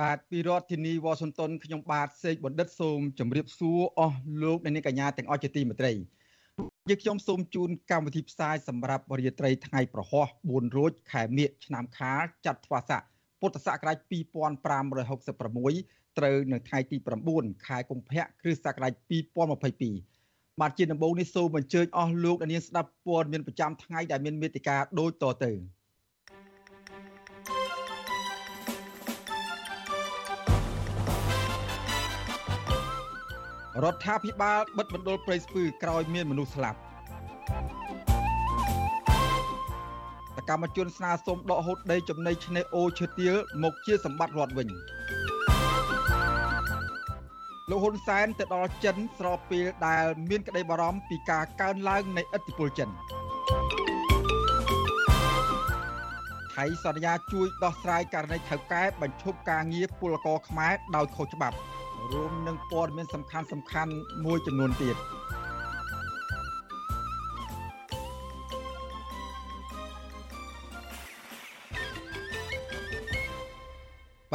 បាទពីរដ្ឋធានីវ៉ាស៊ីនតោនខ្ញុំបាទសេកបណ្ឌិតសូមជម្រាបសួរអស់លោកអ្នកនាងកញ្ញាទាំងអស់ជាទីមេត្រីយើងខ្ញុំសូមជូនកម្មវិធីផ្សាយសម្រាប់រាត្រីថ្ងៃប្រហោះ4រោចខែមិញឆ្នាំខាលចត្វាស័កពុទ្ធសករាជ2566ត្រូវនៅថ្ងៃទី9ខែកុម្ភៈគ្រិស្តសករាជ2022បាទជាដំបូងនេះសូមអញ្ជើញអស់លោកអ្នកនាងស្ដាប់ព័ត៌មានប្រចាំថ្ងៃដែលមានមេតិការដូចតទៅ រដ្ឋាភិបាលបិទបណ្ដុលព្រៃស្ពឺក្រោយមានមនុស្សស្លាប់សកម្មជនស្នើសុំដកហូតដីចំណីឆ្នេរអូឈើទាលមកជាសម្បត្តិរដ្ឋវិញលោកហ៊ុនសែនទៅដល់ចិនស្របពេលដែលមានក្តីបារម្ភពីការកើនឡើងនៃឥទ្ធិពលចិនថៃសន្យាជួយដោះស្រាយករណីថៅកែបញ្ឈប់ការងារពលករខ្មែរដោយខុសច្បាប់ រួមនឹងព័ត៌មានសំខាន់សំខាន់មួយចំនួនទៀត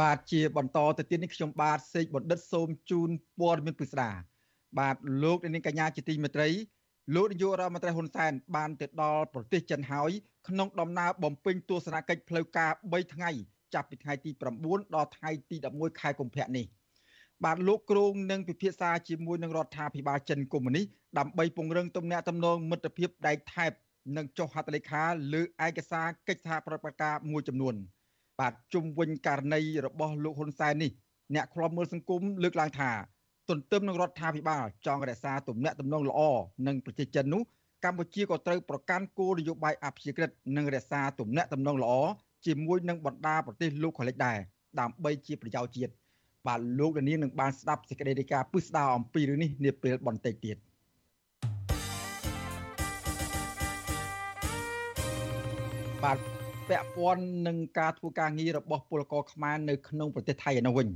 បាទជាបន្តទៅទៀតនេះខ្ញុំបាទសេកបណ្ឌិតសូមជូនព័ត៌មានពិស្ដាបាទលោកនាងកញ្ញាជាទីមេត្រីលោកនាយករដ្ឋមន្ត្រីហ៊ុនសែនបានទៅដល់ប្រទេសចិនហើយក្នុងដំណើរបំពេញទស្សនកិច្ចផ្លូវការ3ថ្ងៃចាប់ពីថ្ងៃទី9ដល់ថ្ងៃទី11ខែកុម្ភៈនេះ បាទលោកគ្រងនឹងពិភាក្សាជាមួយនឹងរដ្ឋាភិបាលចិនកុម្មុយនីសដើម្បីពង្រឹងទំនាក់ទំនងមិត្តភាពដៃថែបនិងចុះហត្ថលេខាលើឯកសារកិច្ចសហប្រតិបត្តិការមួយចំនួន បាទជុំវិញករណីរបស់លោកហ៊ុនសែននេះអ្នកខ្លាំមើលសង្គមលើកឡើងថាទន្ទឹមនឹងរដ្ឋាភិបាលចង់រក្សាទំនាក់ទំនងល្អនឹងប្រជាជននោះកម្ពុជាក៏ត្រូវប្រកាន់គោលនយោបាយអព្យាក្រឹតនិងរក្សាទំនាក់ទំនងល្អជាមួយនឹងបណ្ដាប្រទេសលោកខលិចដែរដើម្បីជាប្រយោជន៍ជាតិ បាទលោកលាននឹងបានស្ដាប់សេចក្តីរាយការណ៍ពិស្ដារអំពីរឿងនេះនាពេលបន្តិចទៀតបាទពាក់ព័ន្ធនឹងការធ្វើការងាររបស់ពលករខ្មែរនៅក្នុងប្រទេសថៃឯនោះវិញ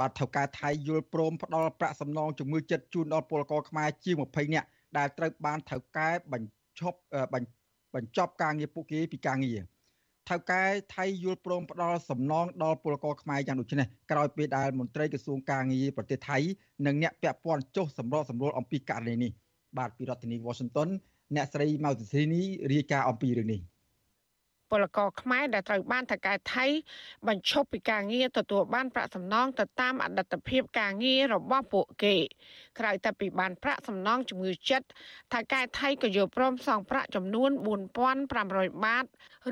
បាទថៅកែថៃយល់ព្រមផ្ដល់ប្រាក់សំណងជំងឺចិត្តជូនដល់ពលករខ្មែរជាង20នាក់ដែលត្រូវបានថៅកែបញ្ឈប់បញ្ចប់ការងារពួកគេពីការងារ ថៅកែថៃយល់ព្រមផ្ដល់សំណងដល់ពលករខ្មែរយ៉ាងដូចនេះក្រោយពេលដែលមន្ត្រីក្រសួងការងារប្រទេសថៃនិងអ្នកពាក់ព័ន្ធចុះសម្របសម្រួលអំពីករណីនេះបាទពីរដ្ឋធានី Washington អ្នកស្រីម៉ៅធីនីរាយការណ៍អំពីរឿងនេះ ពលករខ្មែរដែលត្រូវបានថកែថៃបញ្ឈប់ពីការងារទទួលបានប្រាក់សំណងទៅតាមអតីតភាពការងាររបស់ពួកគេក្រៅតែពីបានប្រាក់សំណងជំងឺចិត្តថកែថៃក៏យកព្រមសងប្រាក់ចំនួន4500បាត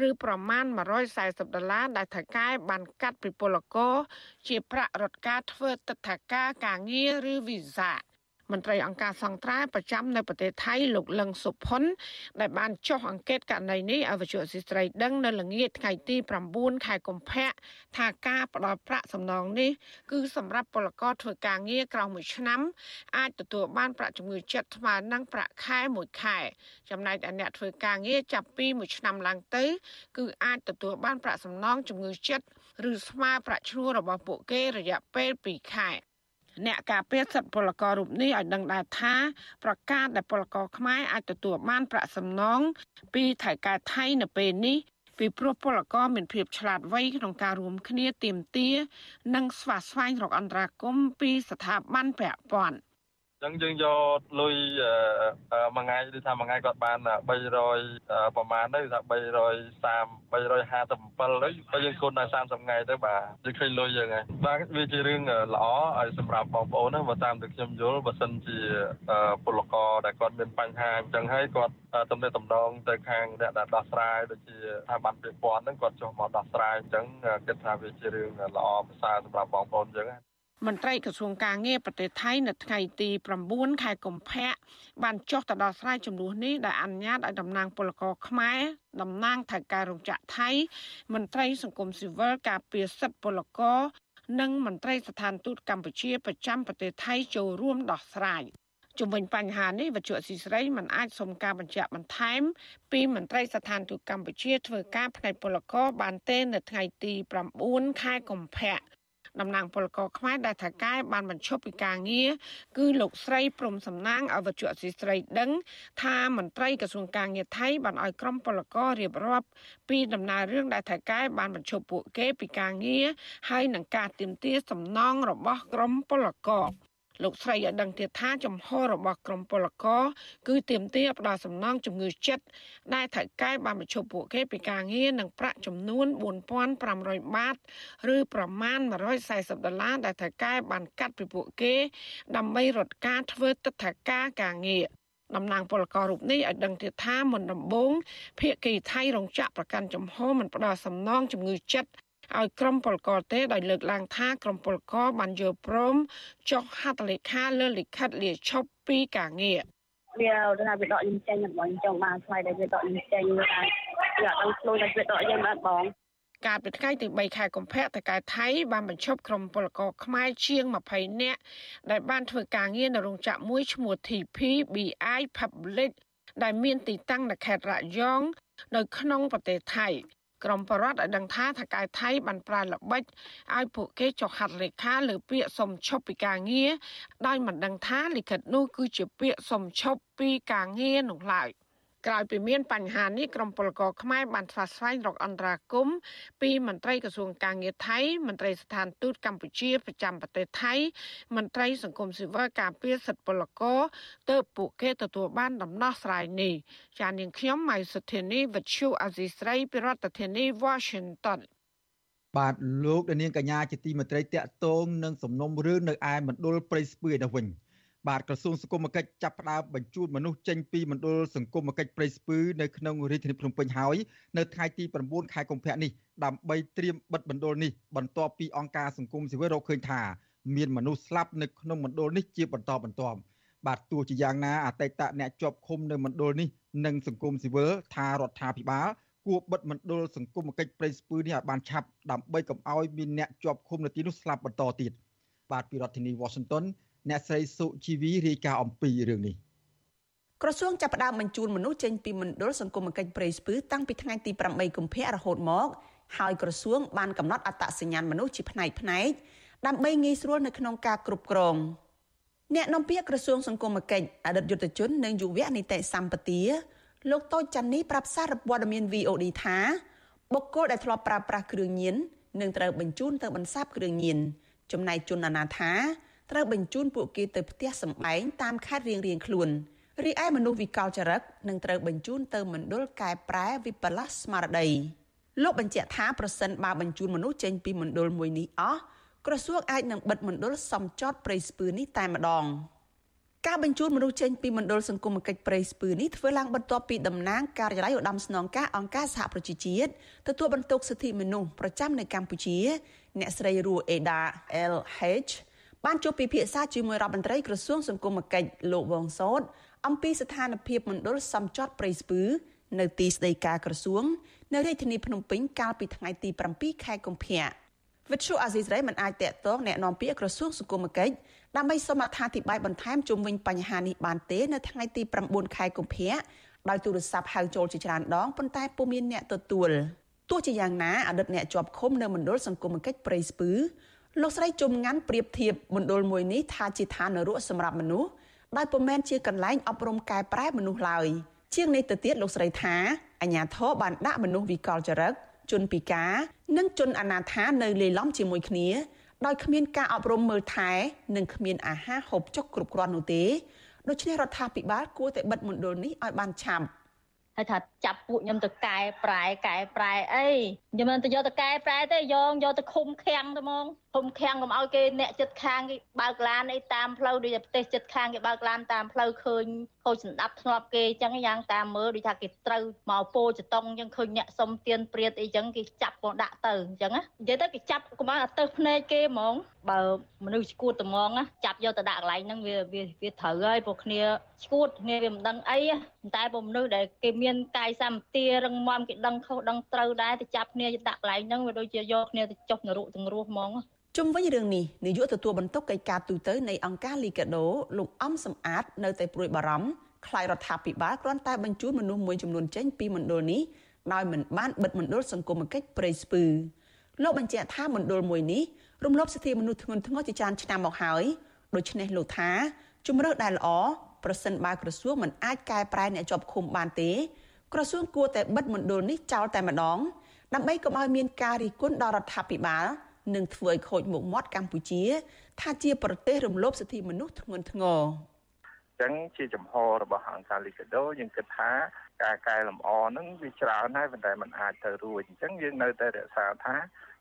ឬប្រមាណ140ដុល្លារដែលថកែបានកាត់ពីពលករជាប្រាក់រត់ការធ្វើទឹកថាការការងារឬវីសា មន្ត្រីអង្គការសង្ត្រាប្រចាំនៅប្រទេសថៃលោកលឹងសុផុនដែលបានចុះអង្កេតករណីនេះឲ្យវិទ្យុស៊ីស្រីដឹងនៅល្ងាចថ្ងៃទី9ខែកុម្ភៈថាការផ្ដល់ប្រាក់សំណងនេះគឺសម្រាប់ពលករធ្វើការងារក្រោមមួយឆ្នាំអាចទទួលបានប្រាក់ជំងឺចិត្តស្មើនឹងប្រាក់ខែមួយខែ ចំណែកឯអ្នកធ្វើការងារចាប់ពីមួយឆ្នាំឡើងទៅ គឺអាចទទួលបានប្រាក់សំណងជំងឺចិត្តឬស្មើប្រាក់ឈ្នួលរបស់ពួកគេរយៈពេល2ខែ អ្នកការពារសិទ្ធិពលកររូបនេះឲ្យដឹងដែរថា ប្រកាសដែលពលករខ្មែរអាចទទួលបានប្រាក់សំណងពីថៃកែថៃនៅពេលនេះពីព្រោះពលករមានភាពឆ្លាតវៃក្នុងការរួមគ្នាទៀមទា និងស្វាស្វែងរកអន្តរាគមពីស្ថាប័នពាក់ព័ន្ធ ចឹងយើងយកលុយមួយថ្ងៃឬថាមួយថ្ងៃគាត់បាន300ប្រហែលទៅថា330 357ទៅបើយើងគុណដល់30ថ្ងៃទៅបាទយើងឃើញលុយយើងហើយបាទវាជារឿងល្អឲ្យសម្រាប់បងប្អូនណាបើតាមតែខ្ញុំយល់បើសិនជាពលករដែលគាត់មានបញ្ហាអញ្ចឹងហើយគាត់ទំនាក់ទំនងទៅខាងអ្នកដែលដោះស្រាយដូចជាស្ថាប័នពាក់ព័ន្ធហ្នឹងគាត់ចុះមកដោះស្រាយអញ្ចឹងគិតថាវាជារឿងល្អប្រសើរសម្រាប់បងប្អូនអញ្ចឹង មន្ត្រីក្រសួងការងារប្រទេសថៃនៅថ្ងៃទី9ខែកុម្ភៈបានចុះទៅដល់ស្រ័យចំនួននេះដែលអនុញ្ញាតឲ្យតំណាងពលករខ្មែរតំណាងថៅកែរោងចក្រថៃ មន្ត្រីសង្គមស៊ីវិលការពារសិទ្ធិពលករនិងមន្ត្រីស្ថានទូតកម្ពុជាប្រចាំប្រទេសថៃចូលរួមដោះស្រាយជំវិញបញ្ហានេះវិទ្យុអស៊ីស្រីមិនអាចសុំការបញ្ជាក់បន្ថែម ពីមន្ត្រីស្ថានទូតកម្ពុជាធ្វើការផ្នែកពលករបានទេនៅថ្ងៃទី9ខែកុម្ភៈ តំណាងពលករខ្មែរដែលថាកែបានបញ្ឈប់ពីការងារគឺលោកស្រីព្រំសំណាងអវជៈស៊ីស្រីដឹង ថាមន្ត្រីក្រសួងការងារថៃបានឲ្យក្រុមពលកររៀបរាប់ពីដំណើររឿងដែលថាកែបានបញ្ឈប់ពួកគេពីការងារហើយនឹងការទៀមទាសំណងរបស់ក្រុមពលករ លោកស្រីឲ្យដឹងទៀតថាចំហរបស់ក្រមពលករគឺទៀមទាផ្ដល់សំណងជំងឺចិត្តដែលថៅកែបានបញ្ឈប់ពួកគេពីការងារនឹងប្រាក់ចំនួន4500បាតឬប្រមាណ140ដុល្លារដែលថៅកែបានកាត់ពីពួកគេ ដើម្បីរត់ការធ្វើទឹកថាការការងារតំណាងពលកររូបនេះឲ្យដឹងទៀតថាមុនដំបូងភៀកគីថៃរងចាក់ប្រកាន់ចំហមិនផ្ដល់សំណងជំងឺចិត្ត ឲ្យក្រុមពលករទេដោយលើកឡើងថាក្រុមពលករបានយល់ព្រមចុះហត្ថលេខាលើលិខិតលាឈប់ពីការងារវាថាវាដកខ្ញុំចេញបងចង់បានថ្លៃដែលវាដកខ្ញុំចេញវាថាវាអត់ដឹងខ្លួនថាវាដកយើងបានបងកាលពីថ្ងៃទី3ខែកុម្ភៈតកែថៃបានបញ្ឈប់ក្រុមពលករខ្មែរជាង20នាក់ដែលបានធ្វើការងារនៅរោងចក្រមួយឈ្មោះ TP BI Public ដែលមានទីតាំងនៅខេត្តរយងនៅក្នុងប្រទេសថៃ ក្រមបរដ្ឋឲ្យដឹងថាថកែថៃបានប្រើល្បិចឲ្យពួកគេចុះហត្ថលេខាលើពាក្យសុំឈប់ពីការងារដោយមិនដឹងថាលិខិតនោះគឺជាពាក្យសុំឈប់ពីការងារនោះឡើយ។ ក្រោយពីមានបញ្ហានេះក្រមពលករខ្មែរបានស្វាស្វែងរកអន្តរាគមពីមន្ត្រីក្រសួងការងារថៃមន្ត្រីស្ថានទូតកម្ពុជាប្រចាំប្រទេសថៃមន្ត្រីសង្គមស៊ីវិលការពារសិទ្ធិពលករទើបពួកគេទទួលបានដំណោះស្រាយនេះចាននាងខ្ញុំម៉ៃសុធានីវិទ្យុអាស៊ីស្រីពីរដ្ឋធានី Washington បាទលោកនាងកញ្ញាជាទីមេត្រីតកតងនឹងសំណុំរឿងនៅឯមណ្ឌលព្រៃស្ពឺឯនោះវិញ បាទក្រសួងសង្គមគិច្ចចាប់ផ្ដើមបញ្ជូនមនុស្សចេញពីមណ្ឌលសង្គមគិច្ចព្រៃស្ពឺនៅក្នុងរាជធានីភ្នំពេញហើយនៅថ្ងៃទី9ខែកុម្ភៈនេះដើម្បីត្រៀមបិទមណ្ឌលនេះបន្ទាប់ពីអង្គការសង្គមស៊ីវិលរកឃើញថាមានមនុស្សស្លាប់នៅក្នុងមណ្ឌលនេះជាបន្តបន្ទាប់បាទទោះជាយ៉ាងណាអតីតអ្នកជាប់ឃុំនៅមណ្ឌលនេះនិងសង្គមស៊ីវិលថារដ្ឋាភិបាលគួរបិទមណ្ឌលសង្គមគិច្ចព្រៃស្ពឺនេះឲ្យបានឆាប់ដើម្បីកុំឲ្យមានអ្នកជាប់ឃុំនៅទីនោះស្លាប់បន្តទៀតបាទពីរដ្ឋធានី Washington អ្នកស្រីសុជីវីរាយការណ៍អំពីរឿងនេះក្រសួងចាប់ផ្ដើមបញ្ជូនមនុស្សចេញពីមណ្ឌលសង្គមគិច្ចព្រៃស្ពឺតាំងពីថ្ងៃទី8កុម្ភៈរហូតមកហើយក្រសួងបានកំណត់អត្តសញ្ញាណមនុស្សជាផ្នែកផ្នែកដើម្បីងាយស្រួលនៅក្នុងការគ្រប់គ្រងអ្នកនាំពាក្យក្រសួងសង្គមគិច្ចអតីតយុទ្ធជននិងយុវនីតិសម្បទាលោកតូចច័ន្ទនេះប្រាប់សារព័ត៌មាន VOD ថាបុគ្គលដែលធ្លាប់ប្រើប្រាស់គ្រឿងញៀននឹងត្រូវបញ្ជូនទៅបន្សាបគ្រឿងញៀនចំណែកជនអនាថា ត្រូវបញ្ជូនពួកគេទៅផ្ទះសម្បែងតាមខេត្តរៀងៗខ្លួនរីឯមនុស្សវិកលចរិតនឹងត្រូវបញ្ជូនទៅមណ្ឌលកែប្រែវិបលាសស្មារតីលោកបញ្ជាក់ថាប្រសិនបើបញ្ជូនមនុស្សចេញពីមណ្ឌលមួយនេះអស់ក្រសួងអាចនឹងបិទមណ្ឌលសំចតព្រៃស្ពឺនេះតែម្ដងការបញ្ជូនមនុស្សចេញពីមណ្ឌលសង្គមគិច្ចព្រៃស្ពឺនេះធ្វើឡើងបន្ទាប់ពីតំណាងការិយាល័យឧត្តមស្នងការអង្គការសហប្រជាជាតិទទួលបន្ទុកសិទ្ធិមនុស្សប្រចាំនៅកម្ពុជា អ្នកស្រីរੂអេដា LH បានជួបពិភាក្សាជាមួយរដ្ឋមន្ត្រីក្រសួងសង្គមគិច្ចលោកវងសោតអំពីស្ថានភាពមណ្ឌលសំចត់ព្រៃស្ពឺនៅទីស្តីការក្រសួងនៅរាជធានីភ្នំពេញកាលពីថ្ងៃទី7ខែកុម្ភៈវិទ្យុអាស៊ីសេរីមិនអាចតាក់ទងแนะនាំពាក្យក្រសួងសង្គមគិច្ចដើម្បីសូមអត្ថាធិប្បាយបន្ថែមជុំវិញបញ្ហានេះបានទេនៅថ្ងៃទី9ខែកុម្ភៈដោយទូរស័ព្ទហៅចូលជាច្រើនដងប៉ុន្តែពុំមានអ្នកទទួលទោះជាយ៉ាងណាអតីតអ្នកជាប់ឃុំនៅមណ្ឌលសង្គមគិច្ចព្រៃស្ពឺ លោកស្រីជុំងាន់ប្រៀបធៀបមណ្ឌលមួយនេះថាជាឋាននរកសម្រាប់មនុស្សដោយពុំមែនជាកន្លែងអប់រំកែប្រែមនុស្សឡើយជាងនេះទៅទៀតលោកស្រីថាអាញាធរបានដាក់មនុស្សវិកលចរិតជនពិការនិងជនអនាថានៅលេឡំជាមួយគ្នាដោយគ្មានការអប់រំមើលថែនិងគ្មានអាហារហូបចុកគ្រប់គ្រាន់នោះទេដូច្នេះរដ្ឋាភិបាលគួរតែបិទមណ្ឌលនេះឲ្យបានឆាប់ ហើយថាចាប់ពួកខ្ញុំទៅកែប្រែកែប្រែអីខ្ញុំមិនទៅយកទៅកែប្រែទេយកយកទៅឃុំឃាំងទៅហ្មងឃុំឃាំងកុំឲ្យគេអ្នកចិត្តខាងគេបើកឡានអីតាមផ្លូវដូចតែប្រទេសចិត្តខាងគេបើកឡានតាមផ្លូវឃើញខូចសម្ដាប់ធ្នាប់គេអញ្ចឹងយ៉ាងតាមមើលដូចថាគេត្រូវមកពោចតុងអញ្ចឹងឃើញអ្នកសុំទៀនព្រាតអីអញ្ចឹងគេចាប់មកដាក់ទៅអញ្ចឹងណានិយាយទៅគេចាប់កុំឲ្យអត់ទៅភ្នែកគេហ្មងបើមនុស្សឈួតត្មងណាចាប់យកទៅដាក់កន្លែងហ្នឹងវាវាវាត្រូវហើយពួកគ្នា ឈួតគ្នាវាមិនដឹងអីតែពួកមនុស្សដែលគេមានកាយសម្បទារឹងមាំគេដឹងខុសដឹងត្រូវដែរទៅចាប់គ្នាដាក់កន្លែងហ្នឹងវាដូចជាយកគ្នាទៅចុះនរកទាំងរស់ហ្មងជុំវិញរឿងនេះនាយកទទួលបន្ទុកកិច្ចការទូតនៃអង្គការលីកាដូលោកអំសំអាត នៅតែព្រួយបារម្ភខ្លាយរដ្ឋាភិបាលគ្រាន់តែបញ្ជូនមនុស្សមួយចំនួនចេញពីមណ្ឌលនេះដោយមិនបានបិទមណ្ឌលសង្គមគិច្ចព្រៃស្ពឺលោកបញ្ជាក់ថាមណ្ឌលមួយនេះរំលោភសិទ្ធិមនុស្សធ្ងន់ធ្ងរជាច្រើនឆ្នាំមកហើយដូច្នេះលោកថាជំរឿដែលល្អ ប្រសិនបើក្រសួងមិនអាចកែប្រែអ្នកជាប់ឃុំបានទេក្រសួងគួរតែបិទមណ្ឌលនេះចោលតែម្ដងដើម្បីកុំឲ្យមានការរិះគន់ដល់រដ្ឋាភិបាលនិងធ្វើឲ្យខូចមុខមាត់កម្ពុជា ថាជាប្រទេសរំលោភសិទ្ធិមនុស្សធ្ងន់ធ្ងរចឹងជាចំហរបស់អង្គការលីកាដូយើងគិតថាការកែលម្អហ្នឹងវាច្រើនហើយប៉ុន្តែมันអាចទៅរួចអញ្ចឹងយើងនៅតែរក្សាថា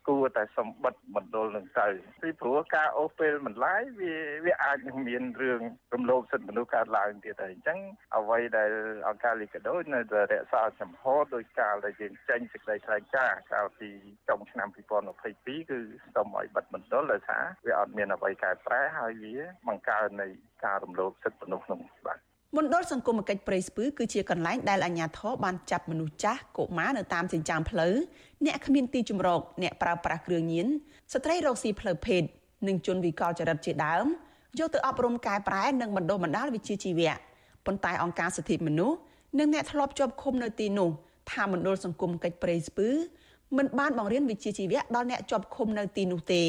គួរតែសម្បត្តិមណ្ឌលនឹងទៅពីព្រោះការអូសពេលបន្លាយវាវាអាចនឹងមានរឿងរំលោភសិទ្ធិមនុស្សកើតឡើងទៀតហើយអញ្ចឹងអ្វីដែលអង្គការលីកាដូនៅតែរក្សាចំហដោយការដែលយើងចេញសេចក្តីថ្លែងការណ៍កាលពីចុងឆ្នាំ2022គឺសូមឲ្យបិទមណ្ឌលដោយសារវាអត់មានអ្វីកែប្រែហើយវាបង្កើននៃការរំលោភសិទ្ធិមនុស្សនោះបាទ មណ្ឌលសង្គមគិច្ចព្រៃស្ពឺគឺជាកន្លែងដែលអាជ្ញាធរបានចាប់មនុស្សចាស់កុមារនៅតាមចិញ្ចើមផ្លូវអ្នកគ្មានទីជម្រកអ្នកប្រើប្រាស់គ្រឿងញៀនស្ត្រីរកស៊ីផ្លូវភេទនិងជនវិកលចរិតជាដើមយកទៅអប់រំកែប្រែនិងបណ្ដុះបណ្ដាលវិជ្ជាជីវៈប៉ុន្តែអង្គការសិទ្ធិមនុស្សនិងអ្នកធ្លាប់ជាប់ឃុំនៅទីនោះថាមណ្ឌលសង្គមកិច្ចព្រៃស្ពឺមិនបានបង្រៀនវិជ្ជាជីវៈដល់អ្នកជាប់ឃុំនៅទីនោះទេ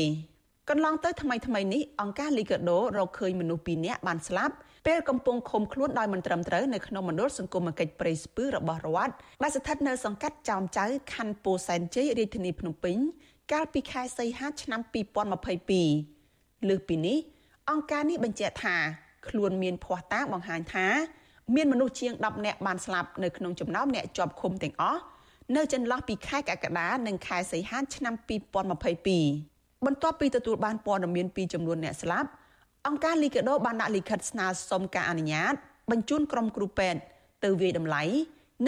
កន្លងទៅថ្មីថ្មីនេះអង្គការលីកាដូរកឃើញមនុស្ស2នាក់បានស្លាប់ ពេលកំពុងឃុំខ្លួនដោយមិនត្រឹមត្រូវនៅក្នុងមណ្ឌលសង្គមគិច្ចព្រៃស្ពឺរបស់រដ្ឋដែលស្ថិតនៅសង្កាត់ចោមចៅខណ្ឌពោធិ៍សែនជ័យរាជធានីភ្នំពេញកាលពីខែសីហាឆ្នាំ2022លើសពីនេះអង្គការនេះបញ្ជាក់ថាខ្លួនមានភ័ស្តុតាងបង្ហាញថាមានមនុស្សជាង10នាក់បានស្លាប់នៅក្នុងចំណោមអ្នកជាប់ឃុំទាំងអស់នៅចន្លោះពីខែកក្កដានិងខែសីហាឆ្នាំ2022បន្ទាប់ពីទទួលបានព័ត៌មានពីចំនួនអ្នកស្លាប់ អង្គការលីកាដូបានដាក់លិខិតស្នើសុំការអនុញ្ញាត បញ្ជូនក្រុមគ្រូពេទ្យទៅវាយតម្លៃ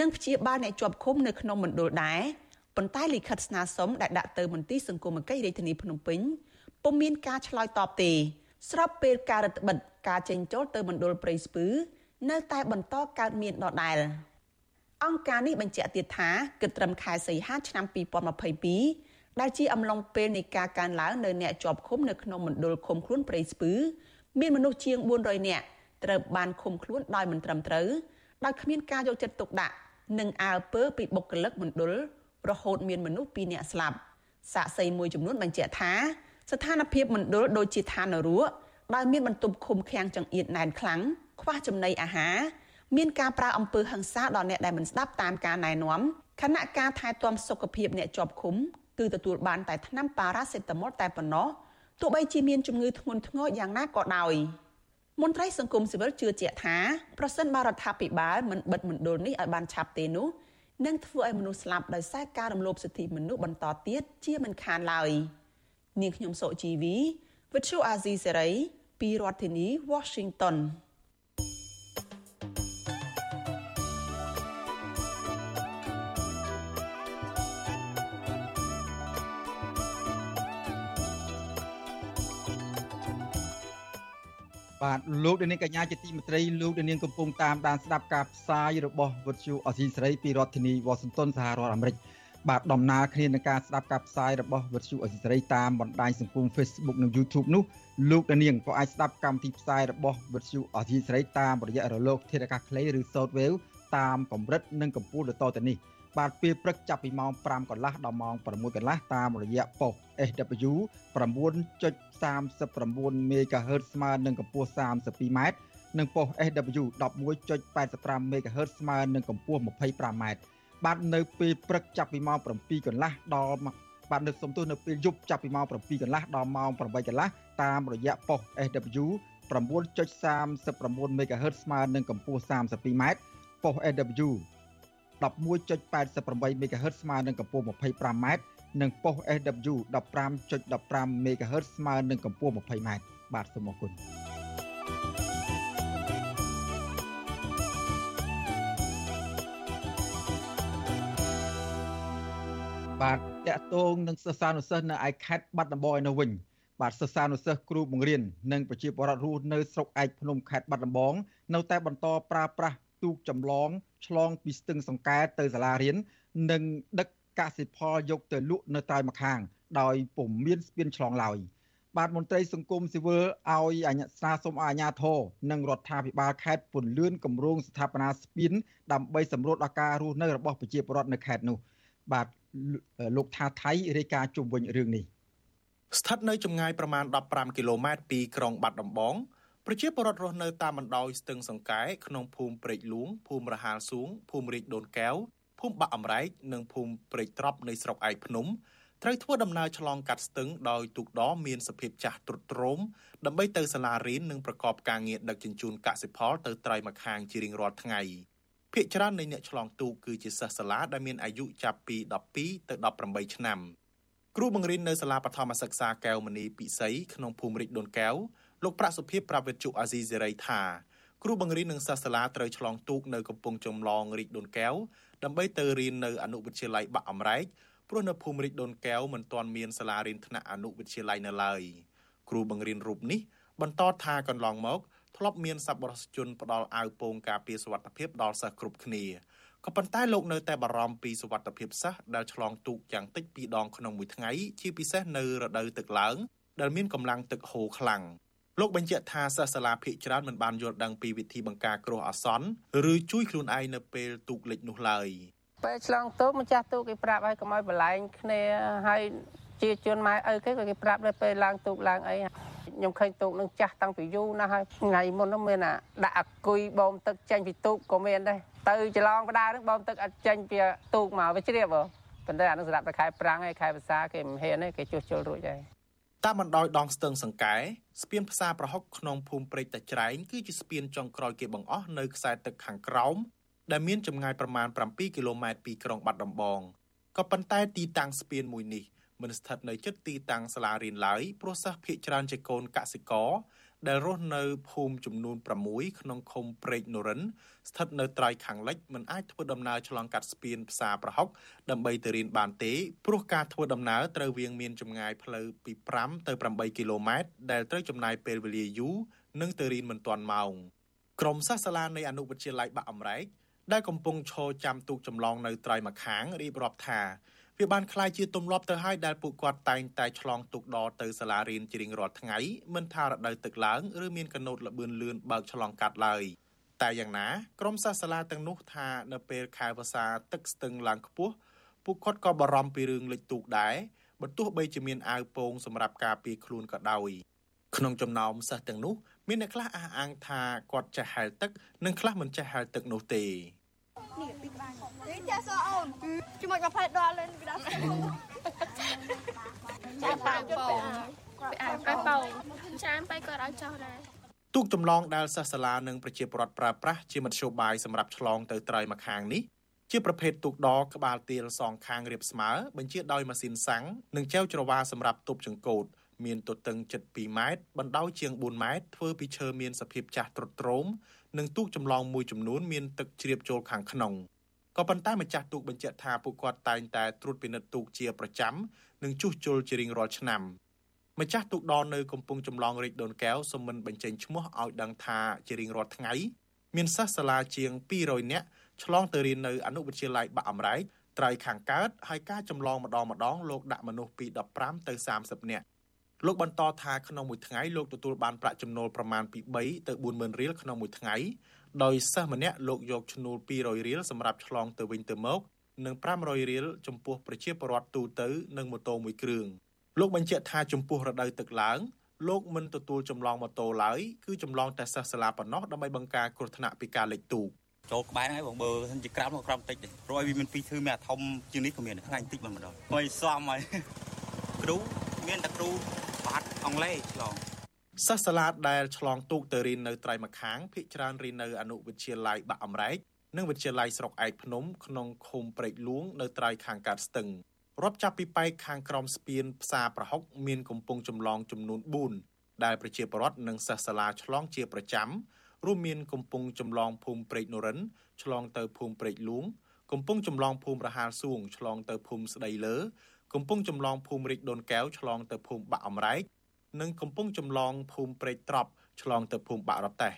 និងព្យាបាលអ្នកជាប់ឃុំនៅក្នុងមណ្ឌលដែរប៉ុន្តែលិខិតស្នើសុំដែលដាក់ទៅមន្ទីរសង្គមគិច្ចរាជធានីភ្នំពេញពុំមានការឆ្លើយតបទេ ស្របពេលការរដ្ឋបិទការចេញចូលទៅមណ្ឌលព្រៃស្ពឺនៅតែបន្តកើតមានដដែលអង្គការនេះបញ្ជាក់ទៀតថាគិតត្រឹមខែសីហាឆ្នាំ2022ដែលជាអំឡុងពេលនៃការកើនឡើងនៅអ្នកជាប់ឃុំនៅក្នុងមណ្ឌលឃុំខ្លួនព្រៃស្ពឺ មានមនុស្សជាង400នាក់ត្រូវបានឃុំខ្លួនដោយមិនត្រឹមត្រូវដោយគ្មានការយកចិត្តទុកដាក់និងអើពើពីបុគ្គលិកមណ្ឌលរហូតមានមនុស្ស2នាក់ស្លាប់សាកសីមួយចំនួនបញ្ជាក់ថាស្ថានភាពមណ្ឌលដូចជាឋាននរកដែលមានបន្ទប់ឃុំឃាំងចង្អៀតណែនខ្លាំងខ្វះចំណីអាហារមានការប្រើអំពើហិង្សាដល់អ្នកដែលមិនស្ដាប់តាមការណែនាំខណៈការថែទាំសុខភាពអ្នកជាប់ឃុំគឺទទួលបានតែថ្នាំប៉ារ៉ាសេតាមុលតែប៉ុណ្ណោះ ទោះបីជាមានជំងឺធ្ងន់ធ្ងរយ៉ាងណាក៏ដោយមន្ត្រីសង្គមស៊ីវិលជឿជាក់ថាប្រសិនបើរដ្ឋាភិបាលមិនបិទមណ្ឌលនេះឲ្យបានឆាប់ទេនោះនឹងធ្វើឲ្យមនុស្សស្លាប់ដោយសារការរំលោភសិទ្ធិមនុស្សបន្តទៀតជាមិនខានឡើយនាងខ្ញុំសុជីវី Virtual Azizi Serai ពីរដ្ឋធានី Washington បាទលោកនាងកញ្ញាជាទីមេត្រីលោកនាងកំពុងតាមដានស្ដាប់ការផ្សាយរបស់វិទ្យុអស៊ីសេរីពីរដ្ឋធានីវ៉ាស៊ីនតោនសហរដ្ឋអាមេរិកបាទដំណើរគ្នានឹងការស្ដាប់ការផ្សាយរបស់វិទ្យុអស៊ីសេរីតាមបណ្ដាញសង្គម Facebook និង YouTube នោះលោកនាងក៏អាចស្ដាប់កម្មវិធីផ្សាយរបស់វិទ្យុអស៊ីសេរីតាមរយៈរលកធាតុអាកាសខ្លីឬ Shortwave តាមកម្រិតនិងកម្ពស់ដូចតទៅនេះ បាទពេលព្រឹកចាប់ពីម៉ោង5កន្លះដល់ម៉ោង6កន្លះតាមរយៈប៉ុស SW 9.39 MHz ស្មើនឹងកម្ពស់ 32m និងប៉ុស SW 11.85 MHz ស្មើនឹងកម្ពស់ 25m បាទនៅពេលព្រឹកចាប់ពីម៉ោង7កន្លះដល់បាទនៅសំទោសនៅពេលយប់ចាប់ពីម៉ោង7កន្លះដល់ម៉ោង8កន្លះតាមរយៈប៉ុស SW 9.39 MHz ស្មើនឹងកម្ពស់ 32m ប៉ុស SW 11.88 MHz ស្មើនឹងកម្ពស់ 25m និងប៉ុស SW 15.15 MHz ស្មើនឹងកម្ពស់ 20m បាទសូមអរគុណបាទតកតងនឹងសិស្សានុសិស្សនៅឯខេត្តបាត់ដំបងឯនោះវិញបាទសិស្សានុសិស្សគ្រូបង្រៀននិងប្រជាពលរដ្ឋរស់នៅស្រុកឯកភ្នំខេត្តបាត់ដំបងនៅតែបន្តប្រើប្រាស់ ទូកចម្លងឆ្លងពីស្ទឹងសង្កែទៅសាលារៀននិងដឹកកសិផលយកទៅលក់នៅតែម្ខាង ដោយពុំមានស្ពានឆ្លងឡើយបាទមន្ត្រីសង្គមស៊ីវិលឲ្យអាជ្ញាស្នើសុំអាជ្ញាធរនិងរដ្ឋាភិបាលខេត្តពន្លឿនគម្រោងស្ថាបនាស្ពានដើម្បីសម្រួលដល់ការរស់នៅរបស់ប្រជាពលរដ្ឋនៅខេត្តនោះ បាទលោកថាថៃរាយការណ៍ជុំវិញរឿងនេះស្ថិតនៅចម្ងាយប្រមាណ15គីឡូម៉ែត្រពីក្រុងបាត់ដំបង ប្រជាពលរដ្ឋរស់នៅតាមបណ្ដោយស្ទឹងសង្កែក្នុងភូមិព្រែកលួងភូមិរហាលសួងភូមិរាជដូនកែវភូមិបាក់អមរែកនិងភូមិព្រែកត្រប់នៃស្រុកឯកភ្នំត្រូវធ្វើដំណើរឆ្លងកាត់ស្ទឹងដោយទូកដមានសភាពចាស់ទ្រុឌទ្រោមដើម្បីទៅសាលារៀននិងប្រកបការងារដឹកជញ្ជូនកសិផលទៅត្រៃម្ខាងជារៀងរាល់ថ្ងៃភាគច្រើននៃអ្នកឆ្លងទូកគឺជាសិស្សសាលាដែលមានអាយុចាប់ពី12ទៅ18ឆ្នាំគ្រូបង្រៀននៅសាលាបឋមសិក្សាកែវមនីពិសីក្នុងភូមិរិចដូនកែវ លោកប្រាក់សុភាពប្រាប់វិទ្យុអាស៊ីសេរីថាគ្រូបង្រៀននិងសិស្សសាលាត្រូវឆ្លងទូកនៅកំពង់ចំឡងរិចដូនកែវដើម្បីទៅរៀននៅអនុវិទ្យាល័យបាក់អមរែកព្រោះនៅភូមិរិចដូនកែវមិនទាន់មានសាលារៀនថ្នាក់អនុវិទ្យាល័យនៅឡើយគ្រូបង្រៀនរូបនេះបន្តថាកន្លងមកធ្លាប់មានសប្បុរសជនផ្ដល់អាវពោងការពារសុវត្ថិភាពដល់សិស្សគ្រប់គ្នាក៏ប៉ុន្តែលោកនៅតែបារម្ភពីសុវត្ថិភាពសិស្សដែលឆ្លងទូកយ៉ាងតិច2ដងក្នុងមួយថ្ងៃជាពិសេសនៅរដូវទឹកឡើងដែលមានកម្លាំងទឹកហូរខ្លាំង លោកបញ្ជាក់ថាសិស្សសាលាភាគច្រើនមិនបានយល់ដឹងពីវិធីបង្ការគ្រោះអាសន្នឬជួយខ្លួនឯងនៅពេលទូកលិចនោះឡើយពេលឆ្លងទូកម្ចាស់ទូកគេប្រាប់ឲ្យកុំឲ្យបលែងគ្នាហើយជាជនម៉ែឪគេក៏គេប្រាប់ដែរពេលឡើងទូកឡើងអីខ្ញុំឃើញទូកនឹងចាស់តាំងពីយូរណាស់ហើយថ្ងៃមុននោះមានអាដាក់អាគុយបូមទឹកចេញពីទូកក៏មានដែរទៅច្រឡងបដានឹងបូមទឹកអត់ចេញពីទូកមកវាជ្រាបប៉ុន្តែអានឹងសម្រាប់តែខែប្រាំងហើយខែភាសាគេមិនហ៊ានទេគេជួសជុលរួចហើយ តាមបណ្ដោយដងស្ទឹងសង្កែស្ពានផ្សារប្រហុកក្នុងភូមិព្រែកតាច្រែងគឺជាស្ពានចុងក្រោយគេបង្អស់នៅខ្សែទឹកខាងក្រោមដែលមានចម្ងាយប្រមាណ7គីឡូម៉ែត្រពីក្រុងបាត់ដំបងក៏ប៉ុន្តែទីតាំងស្ពានមួយនេះមិនស្ថិតនៅជិតទីតាំងសាលារៀនឡើយព្រោះសិស្សភាគច្រើនជាកូនកសិករ ដែលរស់នៅភូមិចំនួន6ក្នុងឃុំព្រែកនរិនស្ថិតនៅត្រៃខាងលិចមិនអាចធ្វើដំណើរឆ្លងកាត់ស្ពានផ្សារប្រហុកដើម្បីទៅរៀនបានទេព្រោះការធ្វើដំណើរត្រូវវាងមានចម្ងាយផ្លូវពី5ទៅ8គីឡូម៉ែត្រដែលត្រូវចំណាយពេលវេលាយូរនិងទៅរៀនមិនទាន់ម៉ោងក្រុមសិស្សសាលានៃអនុវិទ្យាល័យបាក់អមរែកដែលកំពុងឈរចាំទូកចម្លងនៅត្រៃម្ខាងរៀបរាប់ថា វាបានคล้ายជាទម្លាប់ទៅហើយដែលពួកគាត់តែងតែឆ្លងទុកដទៅសាលារៀនជារៀងរាល់ថ្ងៃមិនថារដូវទឹកឡើងឬមានកណូតលបឿនលឿនបើកឆ្លងកាត់ឡើយតែយ៉ាងណាក្រុមសាសាលាទាំងនោះថានៅពេលខែវស្សាទឹកស្ទឹងឡើងខ្ពស់ពួកគាត់ក៏បារម្ភពីរឿងលិចទូកដែរបើទោះបីជាមានអាវពោងសម្រាប់ការពារខ្លួនក៏ដោយក្នុងចំណោមសិស្សទាំងនោះមានអ្នកខ្លះអះអាងថាគាត់ចេះហែលទឹកនិងខ្លះមិនចេះហែលទឹកនោះទេ នេះទីក្បាលនេះចាសអូនជាមួយ20ដុល្លារលេងពីដល់ចាប៉ាបងពីអាប៉ាបងចាំបែគាត់ឲ្យចោះដែរទូកចម្លងដែលសិស្សសាលានិងប្រជាពលរដ្ឋប្រើប្រាស់ជាមធ្យោបាយសម្រាប់ឆ្លងទៅត្រៃម្ខាងនេះជាប្រភេទទូកដក្បាលទាលសងខាងរៀបស្មើបញ្ជាដោយម៉ាស៊ីនសាំងនិងចែវច្រវាសម្រាប់ទប់ចង្កូតមានទទឹងជិត2ម៉ែត្របណ្ដោយជាង4ម៉ែត្រធ្វើពីឈើមានសភាពចាស់ទ្រុឌទ្រោម និងទូកចម្លងមួយចំនួនមានទឹកជ្រាបចូលខាងក្នុងក៏ប៉ុន្តែម្ចាស់ទូកបញ្ជាក់ថាពួកគាត់តែងតែត្រួតពិនិត្យទូកជាប្រចាំនិងជួសជុលជារៀងរាល់ឆ្នាំម្ចាស់ទូកដរនៅកំពង់ចម្លងរាជដូនកែវសូមមិនបញ្ចេញឈ្មោះឲ្យដឹងថាជារៀងរាល់ថ្ងៃមានសិស្សសាលាជាង200នាក់ឆ្លងទៅរៀននៅអនុវិទ្យាល័យបាក់អមរែកត្រៃខាងកើតហើយការចម្លងម្ដងម្ដងលោកដាក់មនុស្សពី15ទៅ30នាក់ លោកបន្តថាក្នុងមួយថ្ងៃលោកទទួលបានប្រាក់ចំណូលប្រមាណពី3ទៅ40000រៀលក្នុងមួយថ្ងៃដោយសិស្សម្នាក់លោកយកឈ្នួល200រៀលសម្រាប់ឆ្លងទៅវិញទៅមកនិង500រៀលចំពោះប្រជាពលរដ្ឋទូទៅនិងម៉ូតូមួយគ្រឿងលោកបញ្ជាក់ថាចំពោះរដូវទឹកឡើងលោកមិនទទួលចម្លងម៉ូតូឡើយគឺចម្លងតែសិស្សសាលាប៉ុណ្ណោះដើម្បីបង្ការគ្រោះថ្នាក់ពីការលិចទូកចូលក្បែរហ្នឹងបងបើសិនជាក្រាមក៏ក្រាមតិចដែរព្រោះឲ្យវាមានពីរធឺមានអាធំជាងនេះក៏មានថ្ងៃតិចមិនម្ដងហើយសំហើយគ្រូ មានតែគ្រូបាត់អង់គ្លេសឆ្លងសិស្សសាលាដែលឆ្លងទូកទៅរៀននៅត្រៃម្ខាងភ ieck ច្រើនរៀននៅអនុវិទ្យាល័យបាក់អមរែកនិងវិទ្យាល័យស្រុកឯកភ្នំក្នុងឃុំព្រែកលួងនៅត្រៃខាងកើតស្ទឹងរាប់ចាប់ពីប៉ែកខាងក្រមស្ពានផ្សារប្រហុកមានកំពង់ចម្លងចំនួន4ដែលប្រជាពលរដ្ឋនិងសិស្សសាលាឆ្លងជាប្រចាំរួមមានកំពង់ចម្លងភូមិព្រែកនរិនឆ្លងទៅភូមិព្រែកលួងកំពង់ចម្លងភូមិរហាលសួងឆ្លងទៅភូមិស្ដីលើ កំពង់ចម្លងភូមិរិចដូនកែវឆ្លងទៅភូមិបាក់អមរែកនិងកំពង់ចម្លងភូមិព្រែកត្រប់ឆ្លងទៅភូមិបាក់រតេះ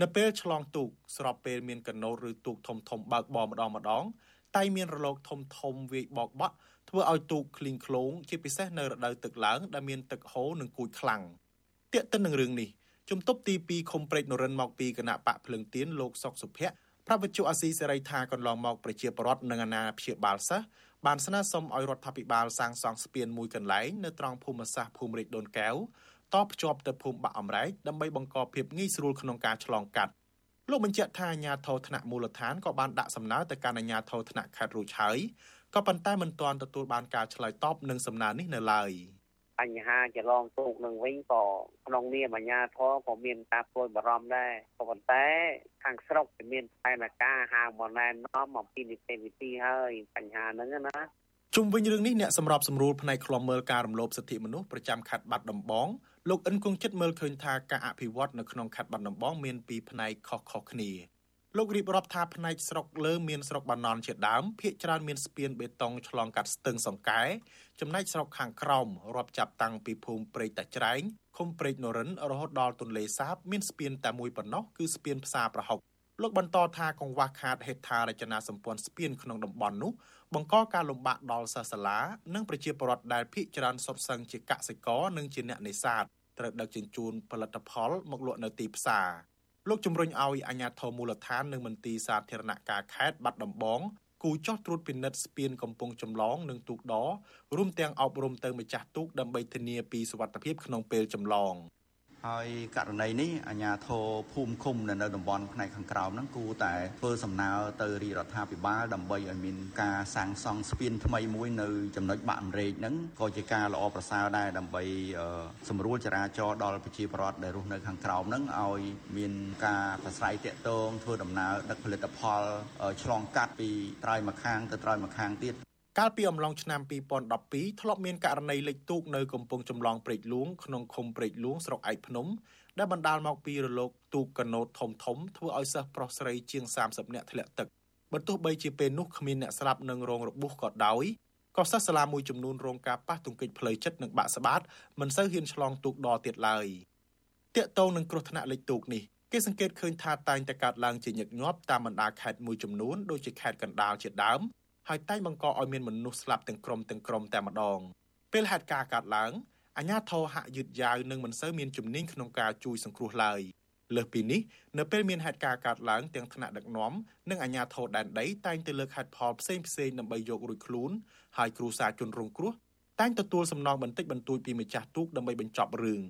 នៅពេលឆ្លងទូកស្របពេលមានកណូតឬទូកធំធំបើកបរម្ដងម្ដងតែមានរលកធំធំវាយបោកបក់ធ្វើឲ្យទូកឃ្លីងឃ្លោងជាពិសេសនៅរដូវទឹកឡើងដែលមានទឹកហូរនិងគួចខ្លាំងទាក់ទិននឹងរឿងនេះជំទប់ទី2ខុំព្រែកនរិនមកពីគណៈបកភ្លឹងទៀនលោកសុកសុភ័ក្រប្រាប់វិទ្យុអាស៊ីសេរីថាកន្លងមកប្រជាពលរដ្ឋនិងអាណាព្យាបាលសិស្ស បានស្នើសុំឲ្យរដ្ឋាភិបាលសាងសង់ស្ពានមួយកន្លែងនៅត្រង់ភូមិសាស្ត្រភូមិរាជដូនកែវតភ្ជាប់ទៅភូមិបាក់អំរែកដើម្បីបង្កភាពងាយស្រួលក្នុងការឆ្លងកាត់លោកបញ្ជាក់ថាអាជ្ញាធរថ្នាក់មូលដ្ឋានក៏បានដាក់សំណើទៅកាន់អាជ្ញាធរថ្នាក់ខេត្តរួចហើយក៏ប៉ុន្តែមិនទាន់ទទួលបានការឆ្លើយតបនឹងសំណើនេះនៅឡើយ បញ្ហាចរងទូកនឹងវិញក៏ក្នុងនាមអាជ្ញាធរក៏មានការព្រួយបារម្ភដែរក៏ប៉ុន្តែខាងស្រុកមានផែនការហៅមកណែនាំអំពីនីតិវិធីហើយបញ្ហាហ្នឹងណាជុំវិញរឿងនេះអ្នកសម្របសម្រួលផ្នែកឃ្លាំមើលការរំលោភសិទ្ធិមនុស្សប្រចាំខេត្តបាត់ដំបងលោកអិនគង់ចិត្តមើលឃើញថាការអភិវឌ្ឍនៅក្នុងខេត្តបាត់ដំបងមានពីរផ្នែកខុសៗគ្នា លោករៀបរាប់ថាផ្នែកស្រុកលើមានស្រុកបាណន់ជាដើមភ ieck ច្រើនមានស្ពានបេតុងឆ្លងកាត់ស្ទឹងសង្កែចំណែកស្រុកខាងក្រោមរាប់ចាប់តាំងពីភូមិព្រែកតាច្រែងឃុំព្រែកនរិនរហូតដល់ទន្លេសាបមានស្ពានតែមួយប៉ុណ្ណោះគឺស្ពានផ្សារប្រហុកលោកបន្តថាកង្វះខាតហេដ្ឋារចនាសម្ព័ន្ធស្ពានក្នុងតំបន់នោះបង្កការលំបាកដល់សិស្សសាលានិងប្រជាពលរដ្ឋដែលភ ieck ច្រើនសុទ្ធសឹងជាកសិករនិងជាអ្នកនេសាទត្រូវដឹកជញ្ជូនផលិតផលមកលក់នៅទីផ្សារ លោកជំរុញឲ្យអាជ្ញាធរមូលដ្ឋាននិងមន្ទីរសាធារណការខេត្តបាត់ដំបងគូចោះត្រួតពិនិត្យស្ពានកំពង់ចម្លងនិងទូកដរួមទាំងអប់រំទៅម្ចាស់ទូកដើម្បីធានាពីសុវត្ថិភាពក្នុងពេលចម្លង។ ហើយករណីនេះអាជ្ញាធរភូមិឃុំនៅនៅតំបន់ផ្នែកខាងក្រោមហ្នឹងគួរតែធ្វើសំណើទៅរាជរដ្ឋាភិបាលដើម្បីឲ្យមានការសាងសង់ស្ពានថ្មីមួយនៅចំណុចបាក់អម្រែកហ្នឹងក៏ជាការល្អប្រសើរដែរដើម្បីសម្រួលចរាចរណ៍ដល់ប្រជាពលរដ្ឋដែលរស់នៅខាងក្រោមហ្នឹងឲ្យមានការប្រស្រ័យតាក់ទងធ្វើដំណើរដឹកផលិតផល ឆ្លងកាត់ពីត្រើយម្ខាងទៅត្រើយម្ខាងទៀត កាលពីអំឡុងឆ្នាំ2012ធ្លាប់មានករណីលិចទូកនៅកំពង់ចម្លងព្រែកលួងក្នុងឃុំព្រែកលួងស្រុកឯកភ្នំដែលបណ្ដាលមកពីរលកទូកកណូតធំធំធ្វើឲ្យសិស្សប្រុសស្រីជាង30នាក់ធ្លាក់ទឹកបើទោះបីជាពេលនោះគ្មានអ្នកស្លាប់និងរងរបួសក៏ដោយក៏សិស្សសាលាមួយចំនួនរងការប៉ះទង្គិចផ្លូវចិត្តនិងបាក់ស្បាតមិនសូវហ៊ានឆ្លងទូកដទៀតឡើយតាកតងនឹងគ្រោះថ្នាក់លិចទូកនេះគេសង្កេតឃើញថាតែងតែកើតឡើងជាញឹកញាប់តាមបណ្ដាខេត្តមួយចំនួនដូចជាខេត្តកណ្ដាលជាដើម ហើយតែងបង្កឲ្យមានមនុស្សស្លាប់ទាំងក្រុមទាំងក្រុមតែម្ដងពេលហេតុការណ៍កើតឡើងអាជ្ញាធរហាក់យឺតយ៉ាវនិងមិនសូវមានជំនាញក្នុងការជួយសង្គ្រោះឡើយលើសពីនេះនៅពេលមានហេតុការណ៍កើតឡើងទាំងថ្នាក់ដឹកនាំនិងអាជ្ញាធរដែនដីតែងតែលើកហេតុផលផ្សេងផ្សេងដើម្បីយករួចខ្លួនហើយគ្រូសាជនរងគ្រោះតែងទទួលសំណងបន្តិចបន្តួចពីម្ចាស់ទូកដើម្បីបញ្ចប់រឿង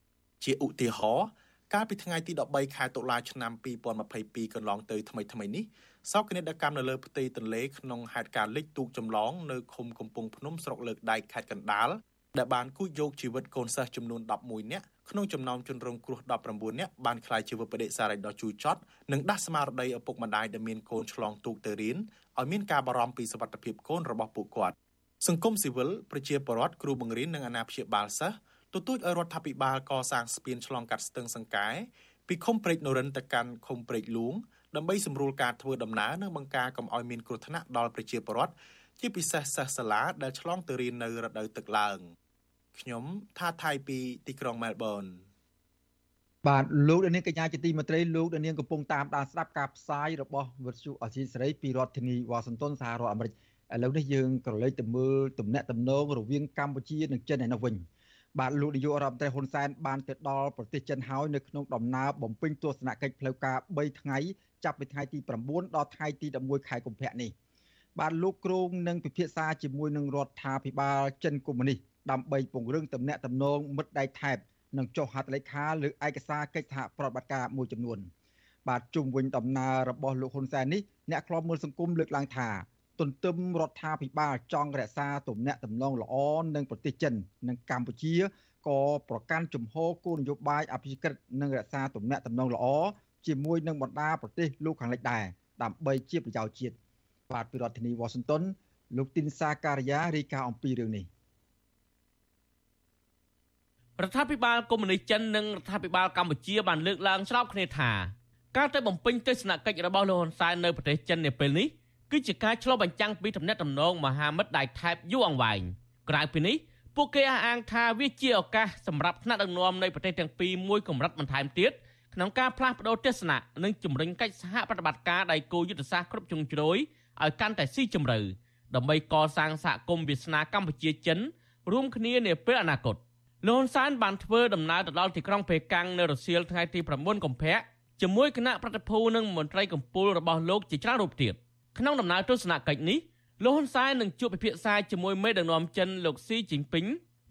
ជាឧទាហរណ៍កាលពីថ្ងៃទី13ខែតុលាឆ្នាំ2022កន្លងទៅថ្មីថ្មីនេះ សោកនាដកម្មនៅលើផ្ទៃទន្លេក្នុងហេតុការណ៍លិចទូកចម្លងនៅឃុំកំពង់ភ្នំស្រុកលើកដែកខេត្តកណ្ដាលដែលបានគូចយកជីវិតកូនសិស្សចំនួន11នាក់ក្នុងចំណោមជនរងគ្រោះ19នាក់បានក្លាយជាវិបដិសារីដ៏ជូរចត់និងដាស់ស្មារតីឪពុកម្ដាយដែលមានកូនឆ្លងទូកទៅរៀនឲ្យមានការបារម្ភពីសុវត្ថិភាពកូនរបស់ពួកគាត់សង្គមស៊ីវិលប្រជាពលរដ្ឋគ្រូបង្រៀននិងអាណាព្យាបាលសិស្សទទូចឲ្យរដ្ឋាភិបាលកសាងស្ពានឆ្លងកាត់ស្ទឹងសង្កែពីឃុំព្រែកនរិនទៅកាន់ឃុំព្រែកលួង ដើម្បីសម្រួលការធ្វើដំណើរនិងបង្ការកុំឲ្យមានគ្រោះថ្នាក់ដល់ប្រជាពលរដ្ឋជាពិសេសសិស្សសាលាដែលឆ្លងទៅរៀននៅរដូវទឹកឡើងខ្ញុំថាថៃពីទីក្រុងមែលប៊នបាទលោកនាងកញ្ញាជាទីមេត្រីលោកនាងកំពុងតាមដានស្ដាប់ការផ្សាយរបស់វិទ្យុអសីសេរីពីរដ្ឋធានីវ៉ាស៊ីនតោនសហរដ្ឋអាមេរិកឥឡូវនេះយើងក៏លេចទៅមើលទំនាក់ទំនងរវាងកម្ពុជានិងចិនឯនោះវិញបាទលោកនាយករដ្ឋមន្ត្រីហ៊ុនសែនបានទៅដល់ប្រទេសចិនហើយនៅក្នុងដំណើរបំពេញទស្សនកិច្ចផ្លូវការ3ថ្ងៃ ចាប់ពីថ្ងៃទី9ដល់ថ្ងៃទី11ខែកុម្ភៈនេះបាទលោកគ្រងនឹងពិភាក្សាជាមួយនឹងរដ្ឋាភិបាលចិនកុម្មុយនីសដើម្បីពង្រឹងទំនាក់ទំនងមិត្តដៃថែបនិងចុះហត្ថលេខាលើឯកសារកិច្ចសហប្រតិបត្តិការមួយចំនួន បាទជុំវិញដំណើររបស់លោកហ៊ុនសែននេះអ្នកខ្លោមមើលសង្គមលើកឡើងថាទន្ទឹមរដ្ឋាភិបាលចង់រក្សាទំនាក់ទំនងល្អនឹងប្រទេសចិន និងកម្ពុជាក៏ប្រកាន់ជំហរគោលនយោបាយអភិក្រិតនិងរក្សាទំនាក់ទំនងល្អ ជាមួយនឹងបណ្ដាប្រទេសលោកខាងលិចដែរដើម្បីជាប្រយោជន៍ជាតិបាទពីរដ្ឋធានីវ៉ាស៊ីនតោនលោកទីនសាការីយ៉ារាយការណ៍អំពីរឿងនេះរដ្ឋាភិបាលកុម្មុយនីសចិននិងរដ្ឋាភិបាលកម្ពុជាបានលើកឡើងស្របគ្នាថាការទៅបំពេញទស្សនកិច្ចរបស់លោកហ៊ុនសែននៅប្រទេសចិននាពេលនេះគឺជាការឆ្លុះបញ្ចាំងពីទំនាក់ទំនងមហាមិត្តដៃថែបយូរអង្វែងក្រៅពីនេះពួកគេអះអាងថាវាជាឱកាសសម្រាប់ថ្នាក់ដឹកនាំនៃប្រទេសទាំងពីរមួយកម្រិតបន្ថែមទៀត ក្នុងការផ្លាស់ប្តូរទស្សនៈនិងជំរុញកិច្ចសហប្រតិបត្តិការដៃគូយុទ្ធសាស្ត្រគ្រប់ជ្រុងជ្រោយឲ្យកាន់តែស៊ីជម្រៅដើម្បីកសាងសហគមន៍វាសនាកម្ពុជាចិនរួមគ្នានាពេលអនាគតលោកហ៊ុនសែនបានធ្វើដំណើរទៅដល់ទីក្រុងប៉េកាំងនៅរុស្ស៊ីថ្ងៃទី9កុម្ភៈជាមួយគណៈប្រតិភូនិងមន្ត្រីកម្ពុជារបស់លោកជាច្រើនរូបទៀតក្នុងដំណើរទស្សនកិច្ចនេះលោកហ៊ុនសែននឹងជួបពិភាក្សាជាមួយមេដឹកនាំចិនលោកស៊ីជីនពីង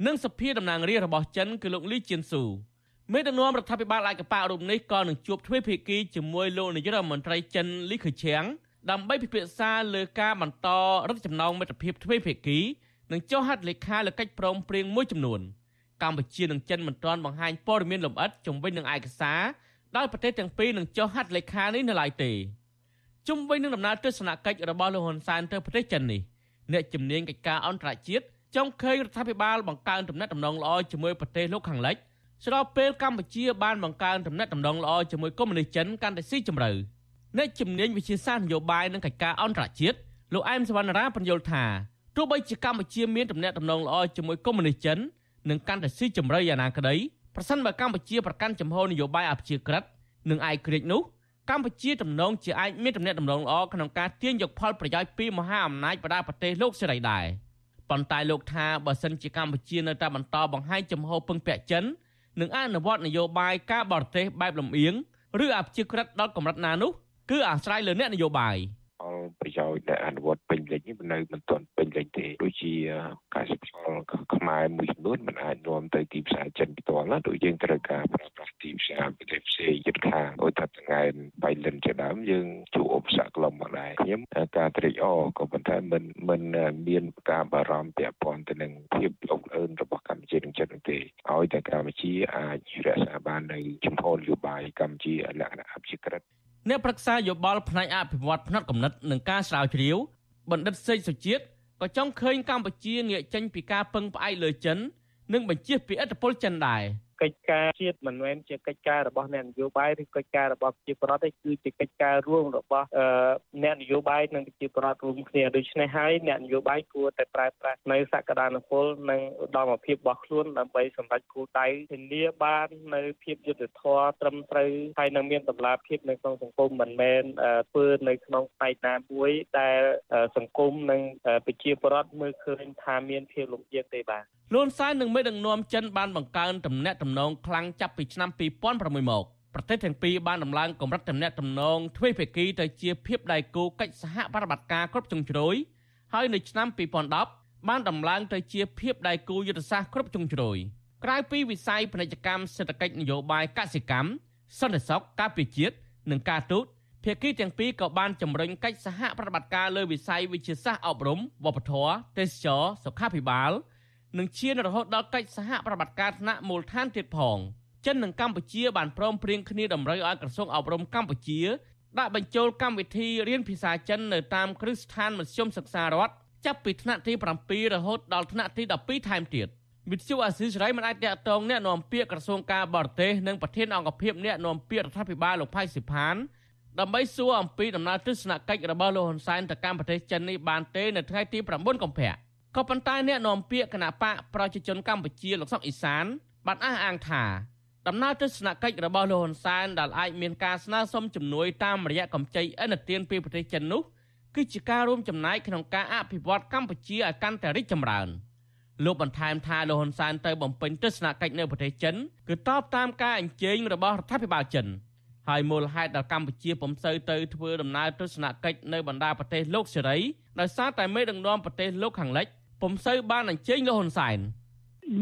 និងសភាតំណាងរាស្ត្ររបស់ចិនគឺលោកលីជៀនស៊ូ មេដឹកនាំរដ្ឋាភិបាលឯកបៈរូបនេះក៏នឹងជួបទ្វេភាគីជាមួយលោកនាយករដ្ឋមន្ត្រីចិនលីខឺឈៀងដើម្បីពិភាក្សាលើការបន្តរដ្ឋចំណងមិត្តភាពទ្វេភាគីនិងចុះហត្ថលេខាលើកិច្ចព្រមព្រៀងមួយចំនួនកម្ពុជានិងចិនមិនទាន់បង្ហាញព័ត៌មានលម្អិតជំវិញនឹងឯកសារដោយប្រទេសទាំងពីរនឹងចុះហត្ថលេខានេះនៅឡើយទេជុំវិញនឹងដំណើរទស្សនកិច្ចរបស់លោកហ៊ុនសែនទៅប្រទេសចិននេះអ្នកជំនាញកិច្ចការអន្តរជាតិចង់ឃើញរដ្ឋាភិបាលបង្កើនទំនាក់ទំនងល្អជាមួយប្រទេសលោកខាងលិច ស្របពេលកម្ពុជាបានបង្កើនទំនាក់ទំនងល្អជាមួយកុម្មុយនីសចិនកាន់តែស៊ីជម្រៅអ្នកជំនាញវិជាសាស្ត្រនយោបាយនិងកិច្ចការអន្តរជាតិលោកអែមសវណ្ណរាបញ្យល់ថាទោះបីជាកម្ពុជាមានទំនាក់ទំនងល្អជាមួយកុម្មុយនីសចិននឹងកាន់តែស៊ីជម្រៅយ៉ាងណាក្តីប្រសិនបើកម្ពុជាប្រកាន់ចំហនយោបាយអព្យាក្រឹតនិងឯករាជ្យនោះកម្ពុជាទំនងជាអាចមានទំនាក់ទំនងល្អក្នុងការទាញយកផលប្រយោជន៍ពីមហាអំណាចបដាប្រទេសលោកសេរីដែរប៉ុន្តែលោកថាបើសិនជាកម្ពុជានៅតែបន្តបង្ហាញចំហពឹងពាក់ចិន និងអនុវត្តនយោបាយការបរទេសបែបលំអៀងឬអព្យាក្រឹតដល់កម្រិតណានោះគឺអាស្រ័យលើអ្នកនយោបាយផល ប្រយោជន៍ដែលអនុវត្តពេញលេញនេះនៅមិនទាន់ពេញលេញទេដូចជាការសិក្សាខ្មែរមួយចំនួនมันអាចនាំទៅទីផ្សារចិនផ្ទាល់ណាដូចយើងត្រូវការប្រើប្រាស់ទីផ្សារប្រទេសផ្សេងយិតខាងដូចថាថ្ងៃបៃលិនជាដើមយើងជួបឧបសគ្គខ្លំមកដែរខ្ញុំការត្រេកអរក៏ប៉ុន្តែមិនមិនមានការបារម្ភពាក់ព័ន្ធទៅនឹងភាពលោកអឿនរបស់កម្ពុជានឹងចិនទេឲ្យតែកម្ពុជាអាចរក្សាបាននៅជំហរនយោបាយកម្ពុជាលក្ខណៈអភិក្រិត អ្នកប្រឹក្សាយោបល់ផ្នែកអភិវឌ្ឍផ្នែកកំណត់និងការស្រាវជ្រាវបណ្ឌិតសេកសុជាតិក៏ចង់ឃើញកម្ពុជាងាកចេញពីការពឹងផ្អែកលើចិន និងបញ្ជៀសពីឥទ្ធិពលចិនដែរ។ កិច្ចការជាតិមិនមែនជាកិច្ចការរបស់អ្នកនយោបាយឬកិច្ចការរបស់ប្រជាពលរដ្ឋទេគឺជាកិច្ចការរួមរបស់អ្នកនយោបាយនិងប្រជាពលរដ្ឋរួមគ្នាដូច្នេះហើយអ្នកនយោបាយគួរតែប្រើប្រាស់នៅសក្តានុពលនិងឧត្តមភាពរបស់ខ្លួនដើម្បីសម្រេចគោលដៅធានាបាននៅភាពយុត្តិធម៌ត្រឹមត្រូវហើយនឹងមានតម្លាភាពនៅក្នុងសង្គមមិនមែនធ្វើនៅក្នុងផ្នែកណាមួយដែលសង្គមនិងប្រជាពលរដ្ឋមើលឃើញថាមានភាពលំអៀងទេបាទលន់សែននិងមេដឹកនាំចិនបានបង្កើនទំនាក់ទំនងខ្លាំងចាប់ពីឆ្នាំ2006មកប្រទេសទាំងពីរបានដំឡើងកម្រិតទំនាក់ទំនងទ្វេភាគីទៅជាភាពដៃគូកិច្ចសហប្រតិបត្តិការគ្រប់ជ្រុងជ្រោយហើយនៅឆ្នាំ2010បានដំឡើងទៅជាភាពដៃគូយុទ្ធសាស្ត្រគ្រប់ជ្រុងជ្រោយក្រៅពីវិស័យពាណិជ្ជកម្មសេដ្ឋកិច្ចនយោបាយកសិកម្មសន្តិសុខការពារជាតិនិងការទូតភាគីទាំងពីរក៏បានជំរុញកិច្ចសហប្រតិបត្តិការលើវិស័យវិទ្យាសាស្ត្រអប់រំវប្បធម៌ទេសចរសុខាភិបាល និងឈានរហូតដល់កិច្ចសហប្រតិបត្តិការថ្នាក់មូលដ្ឋានទៀតផងចិននិងកម្ពុជាបានព្រមព្រៀងគ្នាតម្រូវឲ្យក្រសួងអប់រំកម្ពុជាដាក់បញ្ចូលកម្មវិធីរៀនភាសាចិននៅតាមគ្រឹះស្ថានមធ្យមសិក្សារដ្ឋចាប់ពីថ្នាក់ទី7រហូតដល់ថ្នាក់ទី12ថែមទៀតវិទ្យុអាស៊ីសេរីមិនអាចតាក់ទងអ្នកនាំពាក្យក្រសួងការបរទេសនិងប្រធានអង្គភិបអ្នកនាំពាក្យរដ្ឋាភិបាលលោកផៃសិផានដើម្បីសួរអំពីដំណើរទស្សនកិច្ចរបស់លោកហ៊ុនសែនទៅកាន់ប្រទេសចិននេះបានទេនៅថ្ងៃទី9កុម្ភៈ ក៏ប៉ុន្តែអ្នកនាំពាក្យគណៈបកប្រជាជនកម្ពុជាលោកសុកអ៊ីសានបានអះអាងថាដំណើរទស្សនកិច្ចរបស់លោកហ៊ុនសែនដែលអាចមានការស្នើសុំជំនួយតាមរយៈកម្ចីឥណទានពីប្រទេសចិននោះគឺជាការរួមចំណែកក្នុងការអភិវឌ្ឍកម្ពុជាឲ្យកាន់តែរីកចម្រើនលោកបន្ថែមថាលោកហ៊ុនសែនទៅបំពេញទស្សនកិច្ចនៅប្រទេសចិនគឺតបតាមការអញ្ជើញរបស់រដ្ឋាភិបាលចិនហើយមូលហេតុដែលកម្ពុជាពុំសូវទៅធ្វើដំណើរទស្សនកិច្ចនៅបណ្ដាប្រទេសលោកសេរីដោយសារតែមេដឹកនាំប្រទេសលោកខាងលិច ពុំសូវបានអញ្ជើញលោកហ៊ុនសែន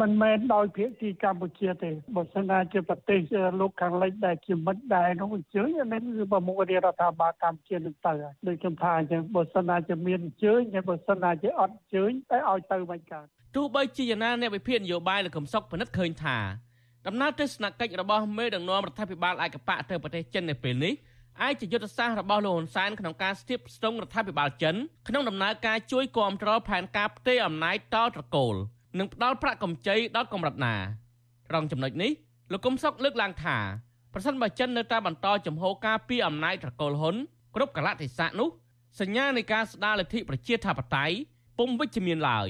មិនមែនដោយភាគីកម្ពុជាទេបើសិនណាជាប្រទេសលោកខាងលិចដែលជាមិត្តដែរនោះអញ្ជើញអានេះគឺប្រមុខរាជរដ្ឋាភិបាលកម្ពុជានឹងទៅដូចខ្ញុំថាអញ្ចឹងបើសិនណាជាមានអញ្ជើញហើយបើសិនណាជាអត់អញ្ជើញតែឲ្យទៅមិនកើតទោះបីជាយ៉ាងណាអ្នកវិភាគនយោបាយលោកកំសុកពិនិត្យឃើញថាដំណើរទស្សនកិច្ចរបស់មេដឹកនាំរដ្ឋាភិបាលឯកបៈទៅប្រទេសចិននៅពេលនេះ ឯកយុទ្ធសាស្ត្ររបស់លោកហ៊ុនសែនក្នុងការស្ទាបស្ទង់រដ្ឋាភិបាលចិនក្នុងដំណើរការជួយគាំទ្រផែនការផ្ទេរអំណាចតត្រកូលនិងផ្ដាល់ប្រាក់កម្ចីដល់កម្រិតណារងចំណុចនេះលោកកុំសុកលើកឡើងថាប្រសិនបើចិននៅតែបន្តចំហការពីអំណាចត្រកូលហ៊ុនគ្រប់កលៈទេសៈនោះសញ្ញានៃការស្ដារលទ្ធិប្រជាធិបតេយ្យពុំវិជ្ជមានឡើយ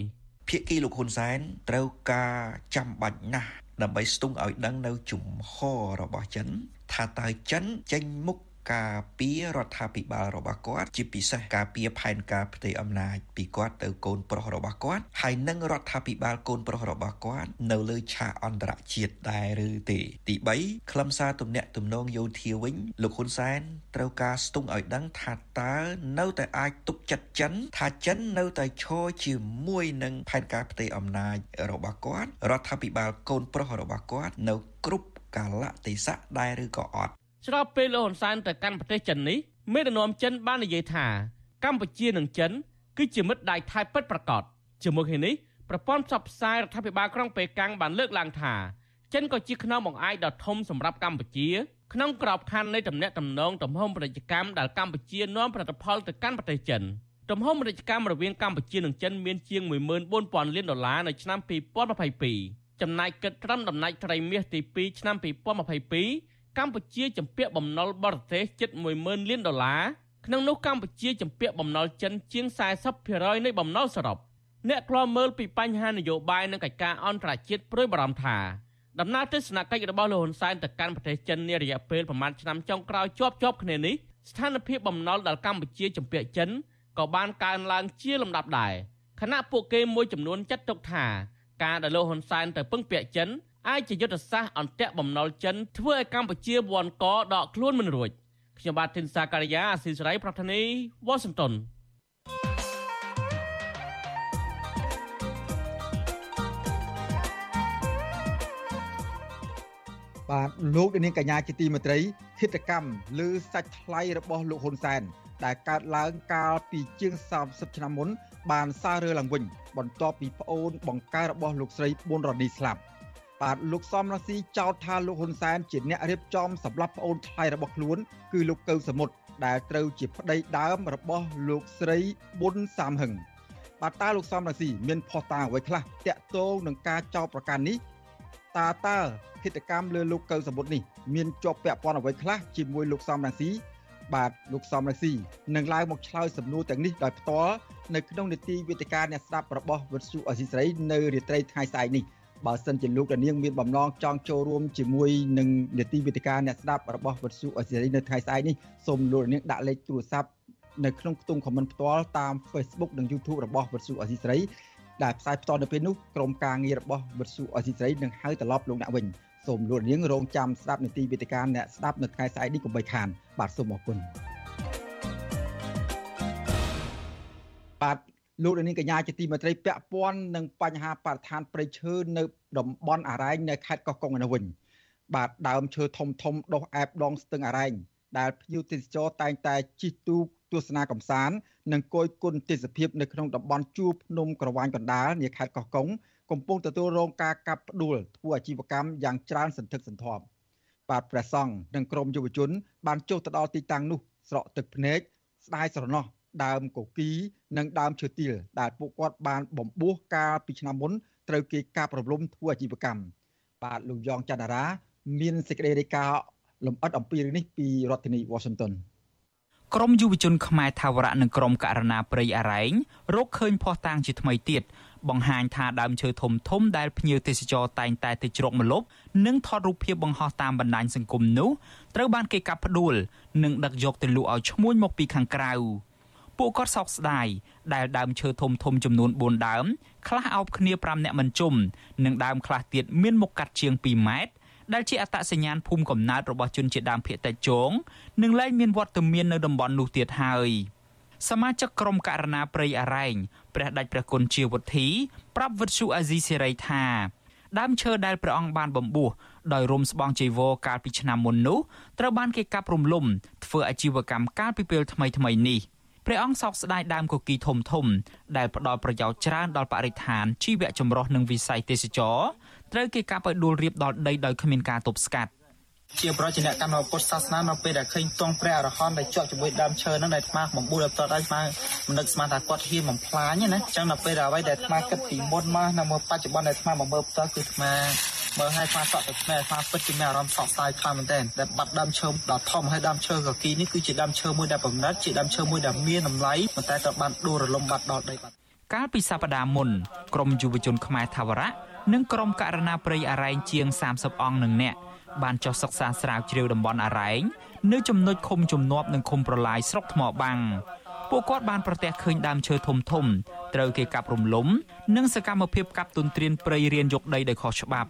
ភៀកគីលោកហ៊ុនសែនត្រូវការចាំបាច់ណាស់ដើម្បីស្ទង់ឲ្យដឹងនៅជំហររបស់ចិន ថាតើចិនចេញមុខ ការពីរដ្ឋាភិបាលរបស់គាត់ជាពិសេសការពីផែនការផ្ទៃអំណាចពីគាត់ទៅកូនប្រុសរបស់គាត់ហើយនឹងរដ្ឋាភិបាលកូនប្រុសរបស់គាត់នៅលើឆាកអន្តរជាតិដែរឬទេ ទី3ខ្លឹមសារទំនាក់ទំនងយោធាវិញលោកហ៊ុនសែនត្រូវការស្ទង់ឲ្យដឹងថាតើនៅតែអាចទុកចិត្តចិន ថាចិននៅតែឈរជាមួយនឹងផែនការផ្ទៃអំណាចរបស់គាត់រដ្ឋាភិបាលកូនប្រុសរបស់គាត់នៅគ្រប់កាលៈទេសៈដែរឬក៏អត់ ស្របពេលលោកហ៊ុនសែនទៅកាន់ប្រទេសចិននេះមេដឹកនាំចិនបាននិយាយថាកម្ពុជានិងចិនគឺជាមិត្តដៃថៃពិតប្រាកដជាមួយគ្នានេះប្រព័ន្ធផ្សព្វផ្សាយរដ្ឋាភិបាលក្រុងប៉េកាំងបានលើកឡើងថាចិនក៏ជាខ្នងបង្អែកដ៏ធំសម្រាប់កម្ពុជាក្នុងក្របខ័ណ្ឌនៃទំនាក់ទំនងទំហំពាណិជ្ជកម្មដែលកម្ពុជានាំផលិតផលទៅកាន់ប្រទេសចិនទំហំពាណិជ្ជកម្មរវាងកម្ពុជានិងចិនមានជាង14000លានដុល្លារនៅឆ្នាំ2022ចំណែកគិតត្រឹមដំណាច់ត្រីមាសទី2ឆ្នាំ2022 កម្ពុជាជំពាក់បំណុលបរទេសជិត10000លានដុល្លារក្នុងនោះកម្ពុជាជំពាក់បំណុលចិនជាង40%នៃបំណុលសរុបអ្នកខ្លាំមើលពីបញ្ហានយោបាយនិងកិច្ចការអន្តរជាតិព្រួយបារម្ភថាដំណើរទស្សនកិច្ចរបស់លោកហ៊ុនសែនទៅកាន់ប្រទេសចិននារយៈពេលប្រមាណឆ្នាំចុងក្រោយជាប់ជាប់គ្នានេះស្ថានភាពបំណុលដល់កម្ពុជាជំពាក់ចិនក៏បានកើនឡើងជាលំដាប់ដែរខណៈពួកគេមួយចំនួនចាត់ទុកថាការដែលលោកហ៊ុនសែនទៅពឹងពាក់ចិន អាចជាយុទ្ធសាស្ត្រអន្ទាក់បំណុលចិនធ្វើឲ្យកម្ពុជាវាន់កដកខ្លួនមិនរួចខ្ញុំបាទធីនសាការីយ៉ាអស៊ីសេរីប្រធានីវ៉ាស៊ីនតោនបាទលោកនាងកញ្ញាជាទីមេត្រីហិតកម្មលើសាច់ថ្លៃរបស់លោកហ៊ុនសែនដែលកើតឡើងកាលពីជាង30ឆ្នាំមុនបានសាររើឡើងវិញបន្ទាប់ពីប្អូនបង្ការរបស់លោកស្រីប៊ុនរ៉ានីស្លាប់ បាទលោកសំរងស៊ីចោទថាលោកហ៊ុនសែនជាអ្នករៀបចំសម្រាប់ប្អូនថ្លៃរបស់ខ្លួនគឺលោកកៅសមុទ្រដែលត្រូវជាប្តីដើមរបស់លោកស្រីប៊ុនសាមហឹងបាទតើលោកសំរងស៊ីមានផុសតាងអ្វីខ្លះតាក់ទងនឹងការចោទប្រកាន់នេះតើតើហិតកម្មលើលោកកៅសមុទ្រនេះមានជាប់ពាក់ព័ន្ធអ្វីខ្លះជាមួយលោកសំរងស៊ីបាទលោកសំរងស៊ីនឹងឡើងមកឆ្លើយសំណួរទាំងនេះដោយផ្ទាល់នៅក្នុងនីតិវិទ្យាអ្នកស្ដាប់របស់វិទ្យុអសីស្រីនៅរាត្រីថ្ងៃស្អែកនេះ បើសិនជាលោកដានៀងមានបំណងចង់ចូលរួមជាមួយនឹងនីតិវិទ្យាអ្នកស្ដាប់របស់វិទ្យុអសេរីនៅថ្ងៃស្អែកនេះសូមលោកដានៀងដាក់លេខទូរស័ព្ទនៅក្នុងខ្ទង់ comment ផ្ទាល់តាម Facebook និង YouTube របស់វិទ្យុអសេរីដែលផ្សាយផ្ទាល់នៅពេលនោះក្រុមការងាររបស់វិទ្យុអសេរីនឹងហៅត្រឡប់លោកអ្នកវិញសូមលោកនាងរងចាំស្ដាប់នីតិវិទ្យាអ្នកស្ដាប់នៅថ្ងៃស្អែកនេះកុំបីខានបាទសូមអរគុណបាទ លោកនាងកញ្ញាជាទីមេត្រីពាក់ព័ន្ធនឹងបញ្ហាបរិស្ថានព្រៃឈើនៅតំបន់អរ៉ែងនៅខេត្តកោះកុងឯនោះវិញបាទដើមឈើធំធំដុះអែបដងស្ទឹងអរ៉ែងដែលភ្ញៀវទេសចរតែងតែជិះទូកទស្សនាកំសាន្តនិងគយគន់ទេសភាពនៅក្នុងតំបន់ជួរភ្នំក្រវ៉ាញកណ្ដាលនាខេត្តកោះកុងកំពុងទទួលរងការកាប់ផ្ដួលធ្វើអាជីវកម្មយ៉ាងច្រើនសន្ធឹកសន្ធាប់បាទព្រះសង្ឃនិងក្រមយុវជន បានចុះទៅដល់ទីតាំងនោះស្រក់ទឹកភ្នែកស្ដាយស្រណោះ ដើមកគីនិងដើមឈើទាលដែលពួកគាត់បានបំពោះកាលពីឆ្នាំមុនត្រូវគេកាប់រំលំធ្វើអាជីវកម្មបាទលោកយ៉ងច័ន្ទរា មានសេចក្តីរាយការណ៍លម្អិតអំពីរឿងនេះពីរដ្ឋធានី Washington ក្រមយុវជនខ្មែរថាវរៈនិងក្រមករណាព្រៃអរ៉ែងរកឃើញភ័ស្តុតាងជាថ្មីទៀតបង្ហាញថាដើមឈើធំធំដែលភ្ញៀវទេសចរតែងតែទៅជ្រកម្លប់និងថតរូបភាពបង្ហោះតាមបណ្ដាញសង្គមនោះត្រូវបានគេកាប់ផ្ដួលនិងដឹកយកទៅលក់ឲ្យឈ្មួញមកពីខាងក្រៅ។ ពួកគាត់សោកស្ដាយដែលដើមឈើធំធំចំនួន4ដើមខ្លះអោបគ្នា5នាក់មិនជុំនិងដើមខ្លះទៀតមានមុខកាត់ជាង2ម៉ែត្រដែលជាអត្តសញ្ញាណភូមិកំណើតរបស់ជនជាតិដើមភាគតិចជងនិងលែងមានវត្តមាននៅតំបន់នោះទៀតហើយសមាជិកក្រុមករណីព្រៃអរ៉ែងព្រះដាច់ព្រះគុណជាវុធីប្រាប់វិទ្យុអាស៊ីសេរីថាដើមឈើដែលព្រះអង្គបានបំពោះដោយរុំស្បង់ចីវរកាលពីឆ្នាំមុននោះត្រូវបានគេកាប់រំលំធ្វើអាជីវកម្មកាលពីពេលថ្មីៗនេះ។ ព្រះអង្គសោកស្ដាយដើមកគីធំធំ ដែលផ្ដល់ប្រយោជន៍ច្រើនដល់បរិស្ថានជីវៈចម្រុះនិងវិស័យទេសចរត្រូវគេកាប់ឲ្យដួលរៀបដល់ដីដោយគ្មានការទប់ស្កាត់ជាប្រជាអ្នកកាន់ពុទ្ធសាសនានៅពេលដែលឃើញទងព្រះអរហន្តដែលជាប់ជាមួយដើមឈើហ្នឹងដែលអាត្មាបំបួលដល់តដល់អាត្មាមិននឹកស្មានថាគាត់ហ៊ានបំផ្លាញណាអញ្ចឹងដល់ពេលដែលអ្វីដែលអាត្មាគិតពីមុនមកនៅមើលបច្ចុប្បន្នដែលអាត្មាមកមើលផ្ទាល់គឺអាត្មា មើលឲ្យខ្វះសក់ទៅស្មែខ្វះពិតជាមានអារម្មណ៍សោកស្ដាយខ្លាំងមែនទែនដែលបាត់ដើមឈើដ៏ធំហើយដើមឈើកគីនេះគឺជាដើមឈើមួយដែលបំណិតជាដើមឈើមួយដែលមានតម្លៃប៉ុន្តែត្រូវបានដួលរលំបាត់ដល់ដីបាត់កាលពីសប្តាហ៍មុនក្រមយុវជនខ្មែរថាវរៈនិងក្រមករណាព្រៃអរ៉ែងជាង30អង្គនឹងអ្នកបានចុះសិក្សាស្រាវជ្រាវតំបន់អរ៉ែងនៅចំណុចឃុំជំនាប់និងឃុំប្រឡាយស្រុកថ្មបាំងពួកគាត់បានប្រទះឃើញដើមឈើធំធំត្រូវគេកាប់រំលំ និងសកម្មភាពកាប់ទុនទ្រានព្រៃរៀនយកដីដោយខុសច្បាប់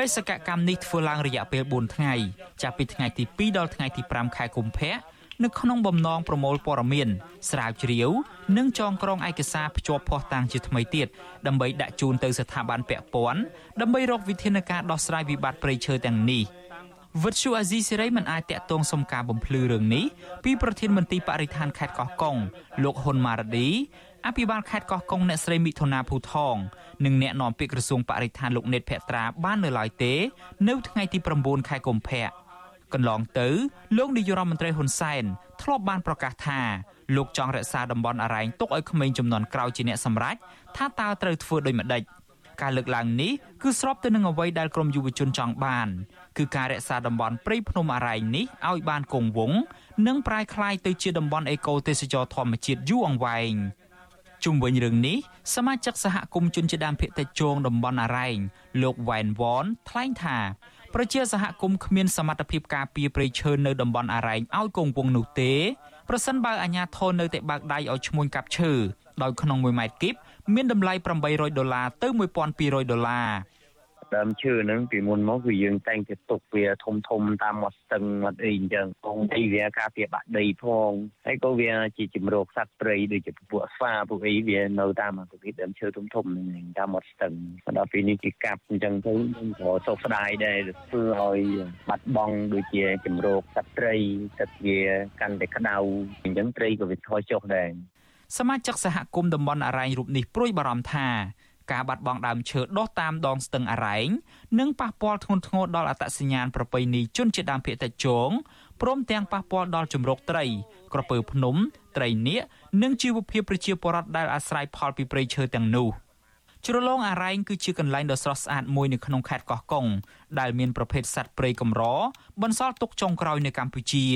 បេសកកម្មនេះធ្វើឡើងរយៈពេល4ថ្ងៃចាប់ពីថ្ងៃទី2ដល់ថ្ងៃទី5ខែកុម្ភៈនៅក្នុងបំណងប្រមូលព័ត៌មានស្រាវជ្រាវ និងចងក្រងឯកសារភ្ជាប់ភស្តុតាងជាថ្មីទៀតដើម្បីដាក់ជូនទៅស្ថាប័នពាក់ព័ន្ធដើម្បីរកវិធានការដោះស្រាយវិបត្តិព្រៃឈើទាំងនេះវិទ្យុអាស៊ីសេរីមិនអាចតាក់ទងសុំការបំភ្លឺរឿងនេះពីប្រធានមន្ត្រីបរិស្ថានខេត្តកោះកុងលោកហ៊ុនម៉ារ៉ាឌី អភិបាលខេត្តកោះកុងអ្នកស្រីមិថុនាភូថងនិងអ្នកនាំពាក្យក្រសួងបរិស្ថានលោកនេតភក្ត្រាបាននៅឡើយទេ នៅថ្ងៃទី9ខែកុម្ភៈកន្លងទៅលោកនាយរដ្ឋមន្ត្រីហ៊ុនសែនធ្លាប់បានប្រកាសថាលោកចង់រក្សាតំបន់អរ៉ែងទុកឲ្យក្មេងចំនួនក្រោយជាអ្នកសម្រេចថាតើត្រូវធ្វើដូចម្តេចការលើកឡើងនេះគឺស្របទៅនឹងអ្វីដែលក្រមយុវជនចង់បាន គឺការរក្សាតំបន់ព្រៃភ្នំអរ៉ែងនេះឲ្យបានគង់វង្សនិងប្រែក្លាយទៅជាតំបន់អេកូទេសចរធម្មជាតិយូរអង្វែង ជុំវិញរឿងនេះសមាជិកសហគមន៍ជនជាតិដើមភាគតិចជងតំបន់អរ៉ែងលោកវ៉ែនវ៉នថ្លែងថាប្រជាសហគមន៍គ្មានសមត្ថភាពការពារព្រៃឈើនៅតំបន់អរ៉ែងឲ្យគង់វង្សនោះទេប្រសិនបើអាជ្ញាធរនៅតែបើកដៃឲ្យឈ្មួញកាប់ឈើដោយក្នុង1ម៉ែត្រគីបមានតម្លៃ800ដុល្លារទៅ1200ដុល្លារ ដើមឈើហ្នឹងពីមុនមកគឺយើងតែងតែទុកវាធំធំតាមមាត់ស្ទឹងមាត់អីអញ្ចឹងផងទីវាការពារបាក់ដីផងហើយក៏វាជាជំរកសត្វព្រៃដូចជាពួកស្វាពួកអីវានៅតាមប្រភេទដើមឈើធំធំហ្នឹងតាមមាត់ស្ទឹងដល់ពេលនេះគេកាប់អញ្ចឹងទៅក៏សោកស្ដាយដែរធ្វើឲ្យបាត់បង់ដូចជាជំរកសត្វព្រៃទឹកវាកាន់តែក្តៅអញ្ចឹងត្រីក៏វាថយចុះដែរសមាជិកសហគមន៍តំបន់អរ៉ែងរូបនេះព្រួយបារម្ភថា ការបាត់បង់ដើមឈើដុះតាមដងស្ទឹងអរ៉ែងនឹងប៉ះពាល់ធ្ងន់ធ្ងរដល់អត្តសញ្ញាណប្រពៃណីជនជាតិដើមភាគតិចជងព្រមទាំងប៉ះពាល់ដល់ជំរកត្រី ក្រពើភ្នំ ត្រីនាគនិងជីវភាពប្រជាពលរដ្ឋដែលអាស្រ័យផលពីព្រៃឈើទាំងនោះជ្រលងអរ៉ែងគឺជាកន្លែងដ៏ស្រស់ស្អាតមួយនៅក្នុងខេត្តកោះកុងដែលមានប្រភេទសត្វព្រៃកម្របន្សល់ទុកចុងក្រោយនៅកម្ពុជា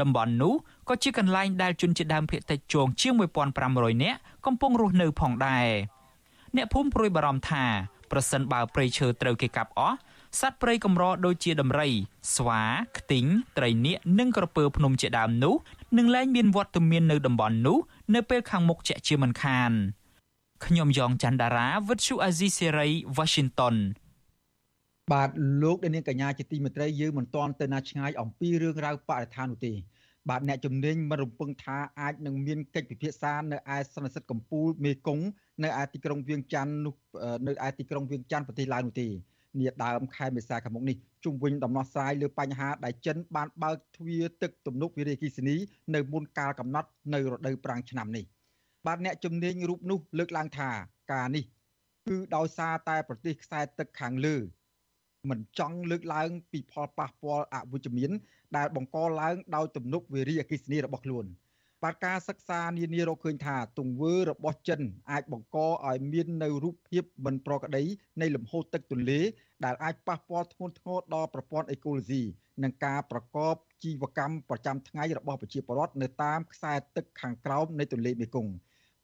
តំបន់នោះក៏ជាកន្លែងដែលជនជាតិដើមភាគតិចជងជាង1500នាក់កំពុងរស់នៅផងដែរ អ្នកភូមិព្រួយបារម្ភថាប្រសិនបើព្រៃឈើត្រូវគេកាប់អស់សត្វព្រៃកម្រដូចជាដំរី ស្វាខ្ទីងត្រីនាគនិងក្រពើភ្នំជាដើមនោះនឹងលែងមានវត្តមាននៅតំបន់នោះនៅពេលខាងមុខជាក់ជាមិនខានខ្ញុំយ៉ងច័ន្ទដារាវិទ្យុអាស៊ីសេរី Washington បាទលោកអ្នកនាងកញ្ញាជាទីមេត្រីយើងមិនទាន់ទៅណាឆ្ងាយអំពីរឿងរ៉ាវបរិស្ថាននោះទេបាទអ្នកជំនាញមិនរំពឹងថាអាចនឹងមានកិច្ចពិភាក្សានៅឯសន្និសីទកម្ពុជាមេគង្គ នៅឯទីក្រុងវៀងច័ន្ទនោះនៅឯទីក្រុងវៀងច័ន្ទប្រទេសឡាវនោះទេនាដើមខែមេសាខាងមុខនេះជុំវិញដំណោះស្រាយលើបញ្ហាដែលចិនបានបើកទ្វារទឹកទំនប់វារីអគ្គិសនីនៅមុនកាលកំណត់នៅរដូវប្រាំងឆ្នាំនេះបាទអ្នកជំនាញរូបនោះលើកឡើងថាការនេះគឺដោយសារតែប្រទេសខ្សែទឹកខាងលើមិនចង់លើកឡើង ពីផលប៉ះពាល់អវិជ្ជមាន ដែលបង្កឡើងដោយទំនប់វារីអគ្គិសនីរបស់ខ្លួន បាទការសិក្សានានារកឃើញថាទង្វើរបស់ចិនអាចបង្កឲ្យមាននៅរូបភាពមិនប្រក្រតីនៃលំហូរទឹកទន្លេដែលអាចប៉ះពាល់ធ្ងន់ធ្ងរដល់ប្រព័ន្ធអេកូឡូស៊ីនិងការប្រកបជីវកម្មប្រចាំថ្ងៃរបស់ប្រជាពលរដ្ឋនៅតាមខ្សែទឹកខាងក្រោមនៃទន្លេមេគង្គ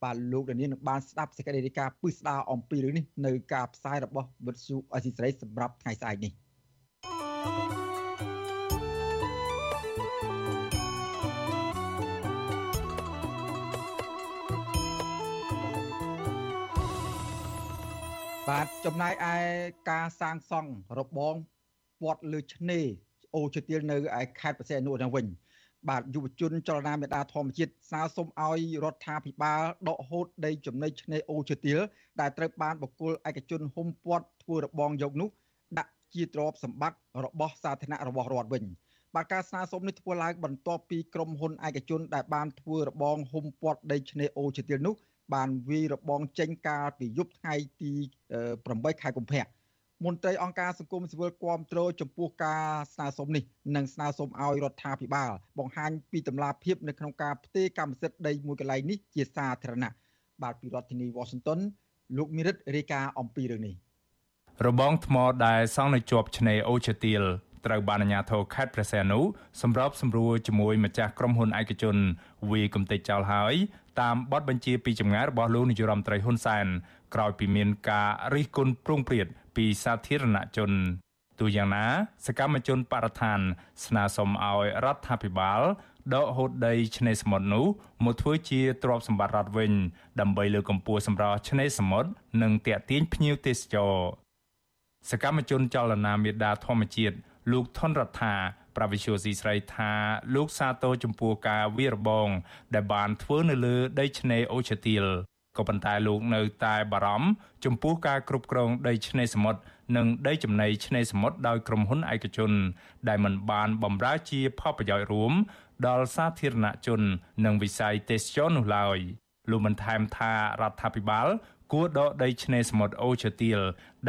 បាទលោកដានីនឹងបានស្ដាប់សេចក្តីរាយការណ៍ពិស្ដារអំពីរឿងនេះនៅការផ្សាយរបស់វិទ្យុអេស៊ីស្រីសម្រាប់ថ្ងៃស្អែកនេះ បាទចំណាយឯការសាងសង់របងពាត់លើឆ្នេរអូជទៀលនៅឯខេត្តបរសេនុនឹងវិញបាទយុវជនចលនាមេដាធម្មជាតិស្នើសុំឲ្យរដ្ឋាភិបាលដកហូតដីចំណីឆ្នេរអូជទៀលដែលត្រូវបានបកគលឯកជនហ៊ុំពាត់ធ្វើរបងយកនោះដាក់ជាទ្រព្យសម្បត្តិរបស់សាធារណៈរបស់រដ្ឋវិញបាទការស្នើសុំនេះធ្វើឡើងបន្ទាប់ពីក្រុមហ៊ុនឯកជនដែលបានធ្វើរបងហ៊ុំពាត់ដីឆ្នេរអូជទៀលនោះ បានវាយរបងចេញកាលពីយប់ថ្ងៃទី8ខែកុម្ភៈមន្ត្រីអង្គការសង្គមស៊ីវិលគាំទ្រចំពោះការស្នើសុំនេះនិងស្នើសុំឲ្យរដ្ឋាភិបាលបង្ហាញពីតម្លាភាពនៅក្នុងការផ្ទេរកម្មសិទ្ធិដីមួយកន្លែងនេះជាសាធារណៈបាទពីរដ្ឋធានី Washington លោកមីរិតរាយការណ៍អំពីរឿងនេះរបងថ្មដែលសង់នៅជាប់ឆ្នេរអូឈើទៀល ត្រូវបានអាជ្ញាធរខេត្តព្រះសីហនុសម្របសម្រួលជាមួយម្ចាស់ក្រុមហ៊ុនឯកជនវាយកំទេចចោលហើយតាមបទបញ្ជាពីចម្ងាយរបស់លោកនាយរដ្ឋមន្ត្រីហ៊ុនសែនក្រោយពីមានការរិះគន់ប្រងព្រាតពីសាធារណជនទូយ៉ាងណា សកម្មជនបរិស្ថាន ស្នើសុំឲ្យរដ្ឋាភិបាលដកហូតដីឆ្នេរសមុទ្រនោះមកធ្វើជាទ្រព្យសម្បត្តិរដ្ឋវិញ ដើម្បីលើកកម្ពស់សម្រស់ឆ្នេរសមុទ្រនិងទាក់ទាញភ្ញៀវទេសចរសកម្មជនចលនាមេដាធម្មជាតិ លោកថនរដ្ឋាប្រវិសុយស៊ីស្រីថាលោកសាទរចំពោះការវារបង ដែលបានធ្វើនៅលើដីឆ្នេរអូឈើទាលក៏ប៉ុន្តែលោកនៅតែបារម្ភចំពោះការគ្រប់គ្រងដីឆ្នេរសមុទ្រនិងដីចំណីឆ្នេរសមុទ្រដោយក្រុមហ៊ុនឯកជន ដែលមិនបានបម្រើជាផលប្រយោជន៍រួម ដល់សាធារណជន និងវិស័យទេសចរនោះឡើយលោកបានថែមថារដ្ឋាភិបាលគួរដកដីឆ្នេរសមុទ្រអូឈើទាល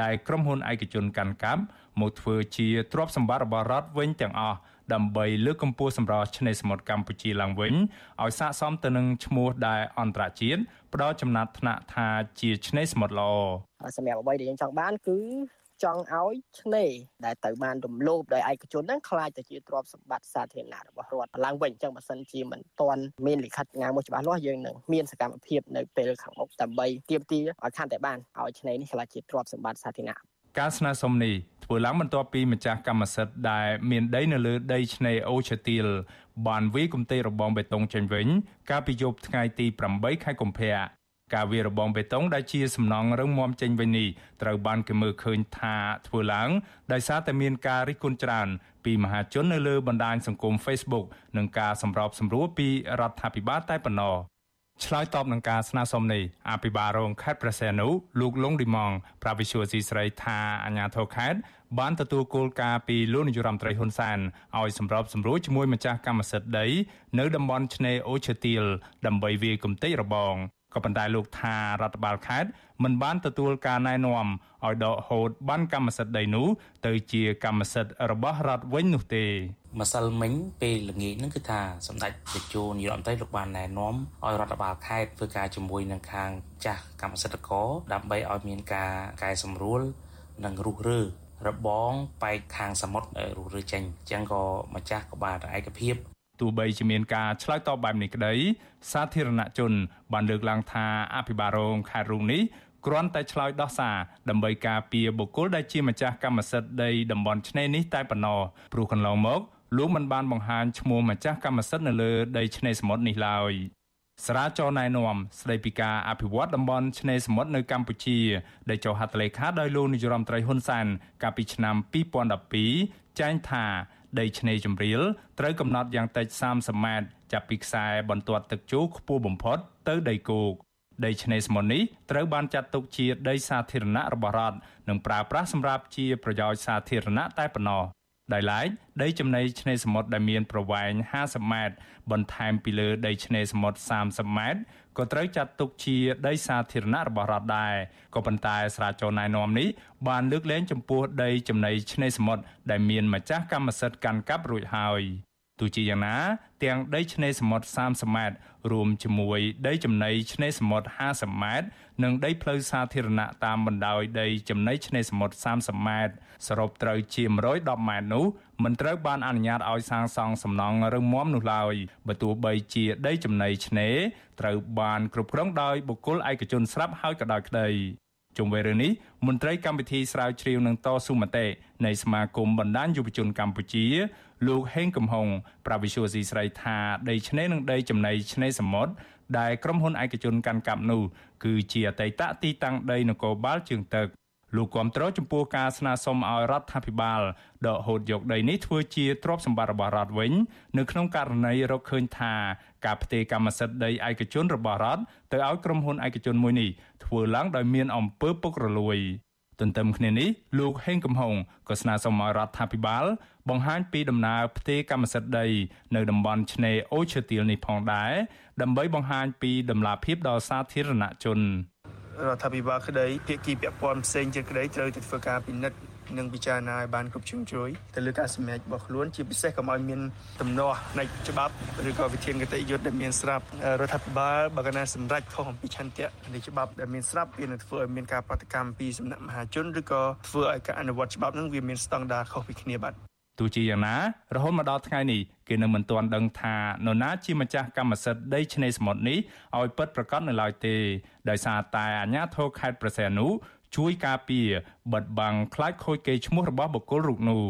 ដែលក្រុមហ៊ុនឯកជនកាន់កាប់ មកធ្វើជាទ្រព្យសម្បត្តិរបស់រដ្ឋវិញទាំងអស់ដើម្បីលើកកម្ពស់សម្រស់ឆ្នេរសមុទ្រកម្ពុជាឡើងវិញឲ្យស័ក្តិសមទៅនឹងឈ្មោះដែលអន្តរជាតិផ្ដល់ចំណាត់ថ្នាក់ថាជាឆ្នេរសមុទ្រល្អសម្រាប់អ្វីដែលយើងចង់បានគឺចង់ឲ្យឆ្នេរដែលទៅបានរំលោភដោយឯកជនហ្នឹងខ្លាចទៅជាទ្រព្យសម្បត្តិសាធារណៈរបស់រដ្ឋឡើងវិញអញ្ចឹងបើសិនជាមិនទាន់មានលិខិតងាមួយច្បាស់លាស់យើងនឹងមានសកម្មភាពនៅពេលខាងមុខដើម្បីទាមទារឲ្យខានតែបានឲ្យឆ្នេរនេះខ្លាចជាទ្រព្យសម្បត្តិសាធារណៈការស្នើសុំនេះ ធ្វើឡើងបន្ទាប់ពីម្ចាស់កម្មសិទ្ធិដែលមានដីនៅលើដីឆ្នេរអូឈើទាលបានវាយគំទេរបងបេតុងចេញវិញ កាលពីយប់ថ្ងៃទី8ខែកុម្ភៈការវារបងបេតុងដែលជាសំណង់រឹងមាំចេញវិញនេះត្រូវបានគេមើលឃើញថាធ្វើឡើងដោយសារតែមានការរិះគន់ច្រើន ពីមហាជននៅលើបណ្ដាញសង្គម Facebook និងការសម្របសម្រួលពីរដ្ឋាភិបាលតែប៉ុណ្ណោះ ឆ្លើយតបនឹងការស្នើសុំនេះអភិបាលរងខេត្តប្រសេនុលោកលងឌីម៉ងប្រាវិសុយស៊ីស្រីថាអាញាធរខេត្តបានទទួលគោលការណ៍ពីលោកនាយរដ្ឋមន្ត្រីហ៊ុនសែនឲ្យសម្របសម្រួលជាមួយម្ចាស់កម្មសិទ្ធិដី នៅតំបន់ឆ្នេរអូឈើទាលដើម្បីវាយគំទេចរបង ក៏ប៉ុន្តែលោកថារដ្ឋបាលខេត្តមិនបានទទួលការណែនាំឲ្យដកហូតបានកម្មសិទ្ធិដីនោះទៅជាកម្មសិទ្ធិរបស់រដ្ឋវិញនោះទេម្សិលមិញពេលល្ងាចហ្នឹងគឺថាសម្ដេចតេជោនាយរដ្ឋមន្ត្រីលោកបានណែនាំឲ្យរដ្ឋបាលខេត្តធ្វើការជាមួយនឹងខាងចាស់កម្មសិទ្ធិករដើម្បីឲ្យមានការកែសម្រួលនិងរុះរើរបងបែកខាងសមុទ្ររុះរើចេញអញ្ចឹងក៏ម្ចាស់ក៏បានឯកភាព ទោះបីជាមានការឆ្លើយតបបែបនេះក្តីសាធារណជន បានលើកឡើងថាអភិបាលរងខេត្តរូងនេះគ្រាន់តែឆ្លើយដោះសារដើម្បីការពារបុគ្គលដែលជាម្ចាស់កម្មសិទ្ធិដីតំបន់ឆ្នេរនេះតែប៉ុណ្ណោះព្រោះកន្លងមកលោកមិនបានបង្ហាញឈ្មោះម្ចាស់កម្មសិទ្ធិនៅលើដីឆ្នេរសមុទ្រនេះឡើយស្រាចរណែនាំស្ដីពីការអភិវឌ្ឍតំបន់ឆ្នេរសមុទ្រនៅកម្ពុជាដែលចុះហត្ថលេខាដោយលោកនាយរដ្ឋមន្ត្រីហ៊ុនសែនកាលពីឆ្នាំ2012ចែងថា ដីឆ្នេរជំរាលត្រូវកំណត់យ៉ាងតិច30ម៉ែត្រចាប់ពីខ្សែបន្ទាត់ទឹកជោខ្ពស់បំផុតទៅដីគោកដីឆ្នេរសមុទ្រនេះត្រូវបានចាត់ទុកជាដីសាធារណៈរបស់រដ្ឋនិងប្រើប្រាស់សម្រាប់ជាប្រយោជន៍សាធារណៈតែប៉ុណ្ណោះដោយឡែកដីចំណីឆ្នេរសមុទ្រដែលមានប្រវែង50ម៉ែត្របន្ថែមពីលើដីឆ្នេរសមុទ្រ30ម៉ែត្រ ក៏ត្រូវចាត់ទុកជាដីសាធារណៈរបស់រដ្ឋដែរក៏ប៉ុន្តែស្រាវជ្រាវណែនាំនេះបានលើកលែងចំពោះដីចំណីឆ្នេរសមុទ្រដែលមានម្ចាស់កម្មសិទ្ធិកាន់កាប់រួចហើយ ទោះជាយ៉ាងណា ទាំងដីឆ្នេរសមុទ្រ30ម៉ែត្ររួមជាមួយដីចំណីឆ្នេរសមុទ្រ50ម៉ែត្រនិងដីផ្លូវសាធារណៈតាមបណ្ដោយដីចំណីឆ្នេរសមុទ្រ30ម៉ែត្រសរុបត្រូវជា110ម៉ែត្រនោះមិនត្រូវបានអនុញ្ញាតឲ្យសាងសង់សំណង់រឹងមាំនោះឡើយបើទោះបីជាដីចំណីឆ្នេរត្រូវបានគ្រប់គ្រងដោយបុគ្គលឯកជនស្រាប់ហើយក៏ដោយក្តី ជុំវិញរឿងនេះមន្ត្រីកម្មវិធីស្រាវជ្រាវនឹងតស៊ូមតិនៃសមាគមបណ្ដាញយុវជនកម្ពុជា លោកហេងកំហុងប្រាវិសុយស៊ីស្រីថាដីឆ្នេរនិងដីចំណីឆ្នេរសមុទ្រដែលក្រុមហ៊ុនឯកជនកាន់កាប់នោះគឺជាអតីតទីតាំងដីនគរបាលជើងទឹកលោកគាំទ្រចំពោះការស្នើសុំឲ្យរដ្ឋាភិបាលដកហូតយកដីនេះធ្វើជាទ្រព្យសម្បត្តិរបស់រដ្ឋវិញ នៅក្នុងករណីរកឃើញថាការផ្ទេរកម្មសិទ្ធិដីឯកជនរបស់រដ្ឋទៅឲ្យក្រុមហ៊ុនឯកជនមួយនេះ ធ្វើឡើងដោយមានអំពើពុករលួយទន្ទឹមគ្នានេះលោកហេងកំហុងក៏ស្នើសុំឲ្យរដ្ឋាភិបាល បង្ហាញពីដំណើរផ្ទេរកម្មសិទ្ធិដី នៅតំបន់ឆ្នេរអូឈើទាលនេះផងដែរដើម្បីបង្ហាញពីដំណាភាពដល់សាធារណជនរដ្ឋាភិបាលក្តីភាគីពាក់ព័ន្ធផ្សេងទៀតក្តីត្រូវតែធ្វើការពិនិត្យ និងពិចារណាឲ្យបានគ្រប់ជ្រុងជ្រោយទៅលើការសម្រេចរបស់ខ្លួនជាពិសេសកុំឲ្យមានទំនាស់ផ្នែកច្បាប់ឬក៏វិធានគតិយុត្តដែលមានស្រាប់រដ្ឋាភិបាលបើកណាសម្រេចខុសអំពីឆន្ទៈនៃច្បាប់ដែលមានស្រាប់វានឹងធ្វើឲ្យមានការប្រតិកម្មពីសំណាក់មហាជនឬក៏ធ្វើឲ្យការអនុវត្តច្បាប់នឹងវាមានស្តង់ដារខុសពីគ្នាបាទទោះជាយ៉ាងណារហូតមកដល់ថ្ងៃនេះគេនៅមិនទាន់ដឹងថានរណាជាម្ចាស់កម្មសិទ្ធិដីឆ្នេរសមុទ្រនេះឲ្យពិតប្រាកដនៅឡើយទេដោយសារតែអាជ្ញាធរខេត្តប្រសេនុ ជួយការពារបិទបាំងខ្លាចខូចកេរ្តិ៍ឈ្មោះរបស់បុគ្គលរូបនោះ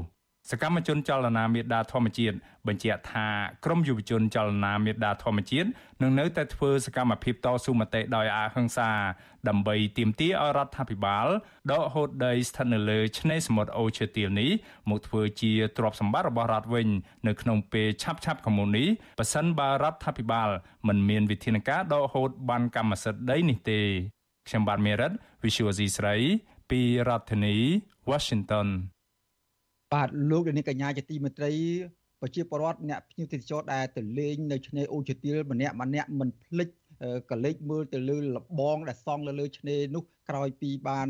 សកម្មជនចលនាមេដាធម្មជាតិបញ្ជាក់ថាក្រមយុវជនចលនាមេដាធម្មជាតិនឹងនៅតែធ្វើសកម្មភាពតស៊ូមតិដោយអហិង្សា ដើម្បីទាមទារឲ្យរដ្ឋាភិបាលដកហូតដីស្ថិតនៅលើឆ្នេរសមុទ្រអូឈើទាលនេះមកធ្វើជាទ្រព្យសម្បត្តិរបស់រដ្ឋវិញនៅក្នុងពេលឆាប់ឆាប់កុម្មុយនីប៉ះសិនបើរដ្ឋាភិបាលមិនមានវិធានការដកហូតបានកម្មសិទ្ធិដីនេះទេ ខ្ញុំបាទមេរិត Visual C ស្រីពីរដ្ឋធានី Washington បាទលោកនាងកញ្ញាជាទីមេត្រីប្រជាពលរដ្ឋអ្នកភ្ញៀវទេសចរដែលទៅលេងនៅឆ្នេរអូជាទៀលម្នាក់ម្នាក់មិនភ្លេចកលេចមើលទៅលើលបងដែលសង់លើលើឆ្នេរនោះក្រោយពីបាន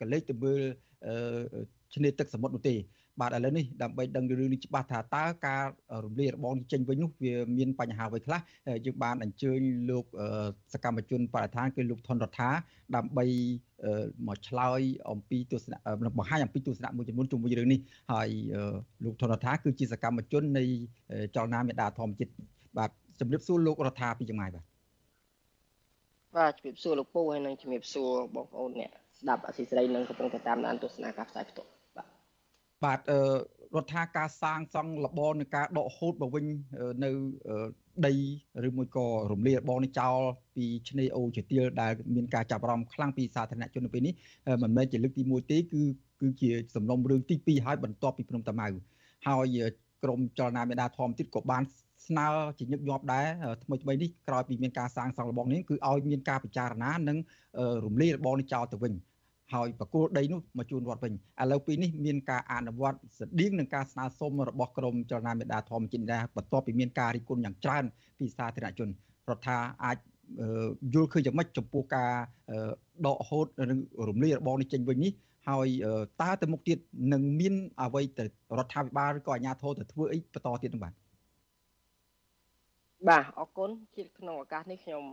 កលេចទៅមើលឆ្នេរទឹកសមុទ្រនោះទេ បាទឥឡូវនេះដើម្បីដឹងរឿងនេះច្បាស់ថាតើការរំលាយរបងនេះចេញវិញនោះវាមានបញ្ហាអ្វីខ្លះយើងបានអញ្ជើញលោកសកម្មជនបរិស្ថានគឺលោកថនរដ្ឋាដើម្បីមកឆ្លើយអំពីទស្សនៈបង្ហាញអំពីទស្សនៈមួយចំនួនជុំវិញរឿងនេះហើយលោកថនរដ្ឋាគឺជាសកម្មជននៃចលនាមេដាធម្មជាតិបាទជំរាបសួរលោករដ្ឋាពីចម្ងាយបាទបាទជំរាបសួរលោកពូហើយនិងជំរាបសួរបងប្អូនអ្នកស្ដាប់អសីស្រីនិងកំពុងតែតាមដានទស្សនាការផ្សាយផ្ទាល់ បាទរដ្ឋាការសាងសង់លបងនឹងការដកហូតមកវិញនៅដីឬមួយក៏រំលាយបងនេះចោលពីឆ្នេរអូជាទៀលដែលមានការចាប់អារម្មណ៍ខ្លាំងពីសាធារណជននៅពេលនេះមិនមែនជាលើកទី1ទេគឺគឺជាសំណុំរឿងទី2ហើយបន្ទាប់ពីភ្នំតាម៉ៅហើយក្រមចលនាមេដាធម្មទៀតក៏បានស្នើជាញឹកញាប់ដែរថ្មីថ្មីនេះក្រោយពីមានការសាងសង់លបងនេះគឺឲ្យមានការពិចារណានិងរំលាយលបងនេះចោលទៅវិញ ហើយបកគោលដីនោះមកជូនរដ្ឋវិញឥឡូវពីនេះមានការអនុវត្តស្តៀងនឹងការស្នើសុំរបស់ក្រមចលនាមេដាធម្មជាតិដែរបន្ទាប់ពីមានការរិះគន់យ៉ាងច្រើនពីសាធារណជនរដ្ឋាអាចយល់ឃើញយ៉ាងម៉េចចំពោះការដកហូតនិងរំលាយរបងនេះចេញវិញនេះហើយតើទៅមុខទៀតនឹងមានអ្វីទៅរដ្ឋាភិបាលឬក៏អាជ្ញាធរទៅធ្វើអីបន្តទៀតនោះបាទ បាទអរគុណជាក្នុងឱកាសនេះខ្ញុំ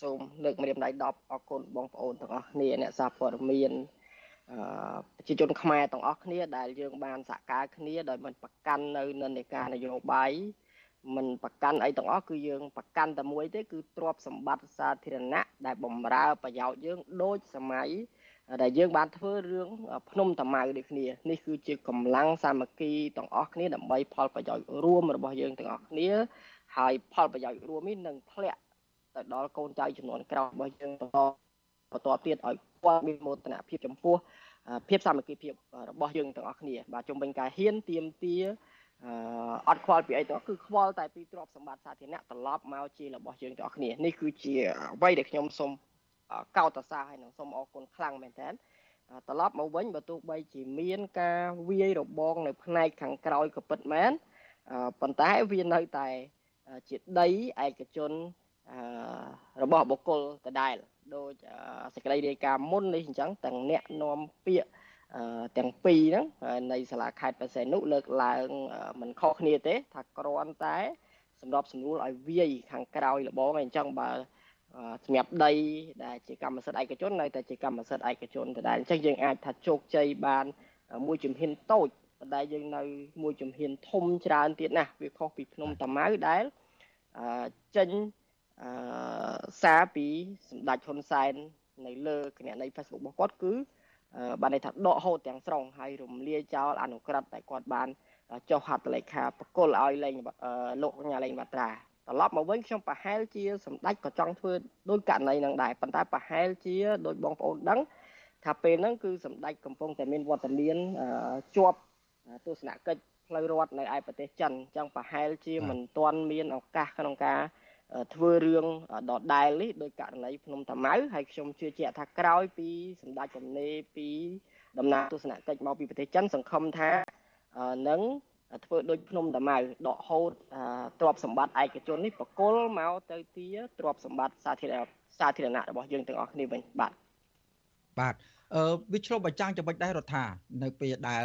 សូមលើកម្រាមដៃ10អរគុណបងប្អូនទាំងអស់គ្នាអ្នកសារព័ត៌មានអឺប្រជាជនខ្មែរទាំងអស់គ្នាដែលយើងបានសហការគ្នាដោយមិនប្រកាន់នៅនិន្នាការនយោបាយមិនប្រកាន់អីទាំងអស់គឺយើងប្រកាន់តែមួយទេគឺទ្រព្យសម្បត្តិសាធារណៈដែលបំរើប្រយោជន៍យើងដូចសម័យដែលយើងបានធ្វើរឿងភ្នំតាម៉ៅដូចគ្នានេះគឺជាកម្លាំងសាមគ្គីទាំងអស់គ្នាដើម្បីផលប្រយោជន៍រួមរបស់យើងទាំងអស់គ្នា ហើយផលប្រយោជន៍រួមនេះនឹងធ្លាក់ទៅដល់កូនចៅចំនួនក្រោយរបស់យើងបន្តបន្តទៀតឲ្យគាត់មានមោទនភាពចំពោះភាពសាមគ្គីភាពរបស់យើងទាំងអស់គ្នាបាទជំវិញការហ៊ានទៀមទាអត់ខ្វល់ពីអីទាំងគឺខ្វល់តែពីទ្រព្យសម្បត្តិសាធារណៈត្រឡប់មកជារបស់យើងទាំងអស់គ្នានេះគឺជាអ្វីដែលខ្ញុំសូមកោតសរសើរហើយនឹងសូមអរគុណខ្លាំងមែនតើត្រឡប់មកវិញបើទោះបីជាមានការវាយរបងនៅផ្នែកខាងក្រោយក៏ពិតមែនប៉ុន្តែវានៅតែ ជាដីឯកជនរបស់បុគ្គលដដែលដោយសេចក្តីរាយការណ៍មុននេះអញ្ចឹងទាំងអ្នកនាំពាក្យទាំងពីរហ្នឹងនៃសាលាខេត្តបរសែនុលើកឡើងមិនខុសគ្នាទេ ថាគ្រាន់តែសម្របសម្រួលឲ្យវាយខាងក្រោយលបងអញ្ចឹងបើសម្រាប់ដីដែលជាកម្មសិទ្ធិឯកជននៅតែជាកម្មសិទ្ធិឯកជនដដែលអញ្ចឹងយើងអាចថាជោគជ័យបានមួយជំហានតូចប៉ុន្តែយើងនៅមួយជំហានធំច្រើនទៀតណាស់វាខុសពីភ្នំតាម៉ៅដែល ចេញសារពីសម្ដេចហ៊ុនសែននៅលើគណនី Facebook របស់គាត់គឺបានន័យថាដកហូតទាំងស្រុងហើយរំលាយចោលអនុក្រឹត្យដែលគាត់បានចុះហត្ថលេខាបកុលឲ្យលេងលោកកញ្ញាលេងបាត្រាត្រឡប់មកវិញខ្ញុំប្រហែលជាសម្ដេចក៏ចង់ធ្វើដោយករណីនឹងដែរប៉ុន្តែប្រហែលជាដោយបងប្អូនដឹងថាពេលហ្នឹងគឺសម្ដេចកំពុងតែមានវត្តមានជាប់ទស្សនកិច្ច ផ្លូវរដ្ឋនៅឯប្រទេសចិនអញ្ចឹងប្រហែលជាមិនទាន់មានឱកាសក្នុងការធ្វើរឿងដដែលនេះដោយករណីភ្នំតាម៉ៅហើយខ្ញុំជឿជាក់ថាក្រោយពីសម្ដេចកំណេពីដំណើរទស្សនកិច្ចមកពីប្រទេសចិនសង្ឃឹមថានឹងធ្វើដូចភ្នំតាម៉ៅដកហូតទ្រព្យសម្បត្តិឯកជននេះបកគលមកទៅទាទ្រព្យសម្បត្តិសាធារណៈសាធារណៈរបស់យើងទាំងអស់គ្នាវិញបាទបាទអឺវាឆ្លុះបញ្ចាំងចំណុចដែររដ្ឋានៅពេលដែល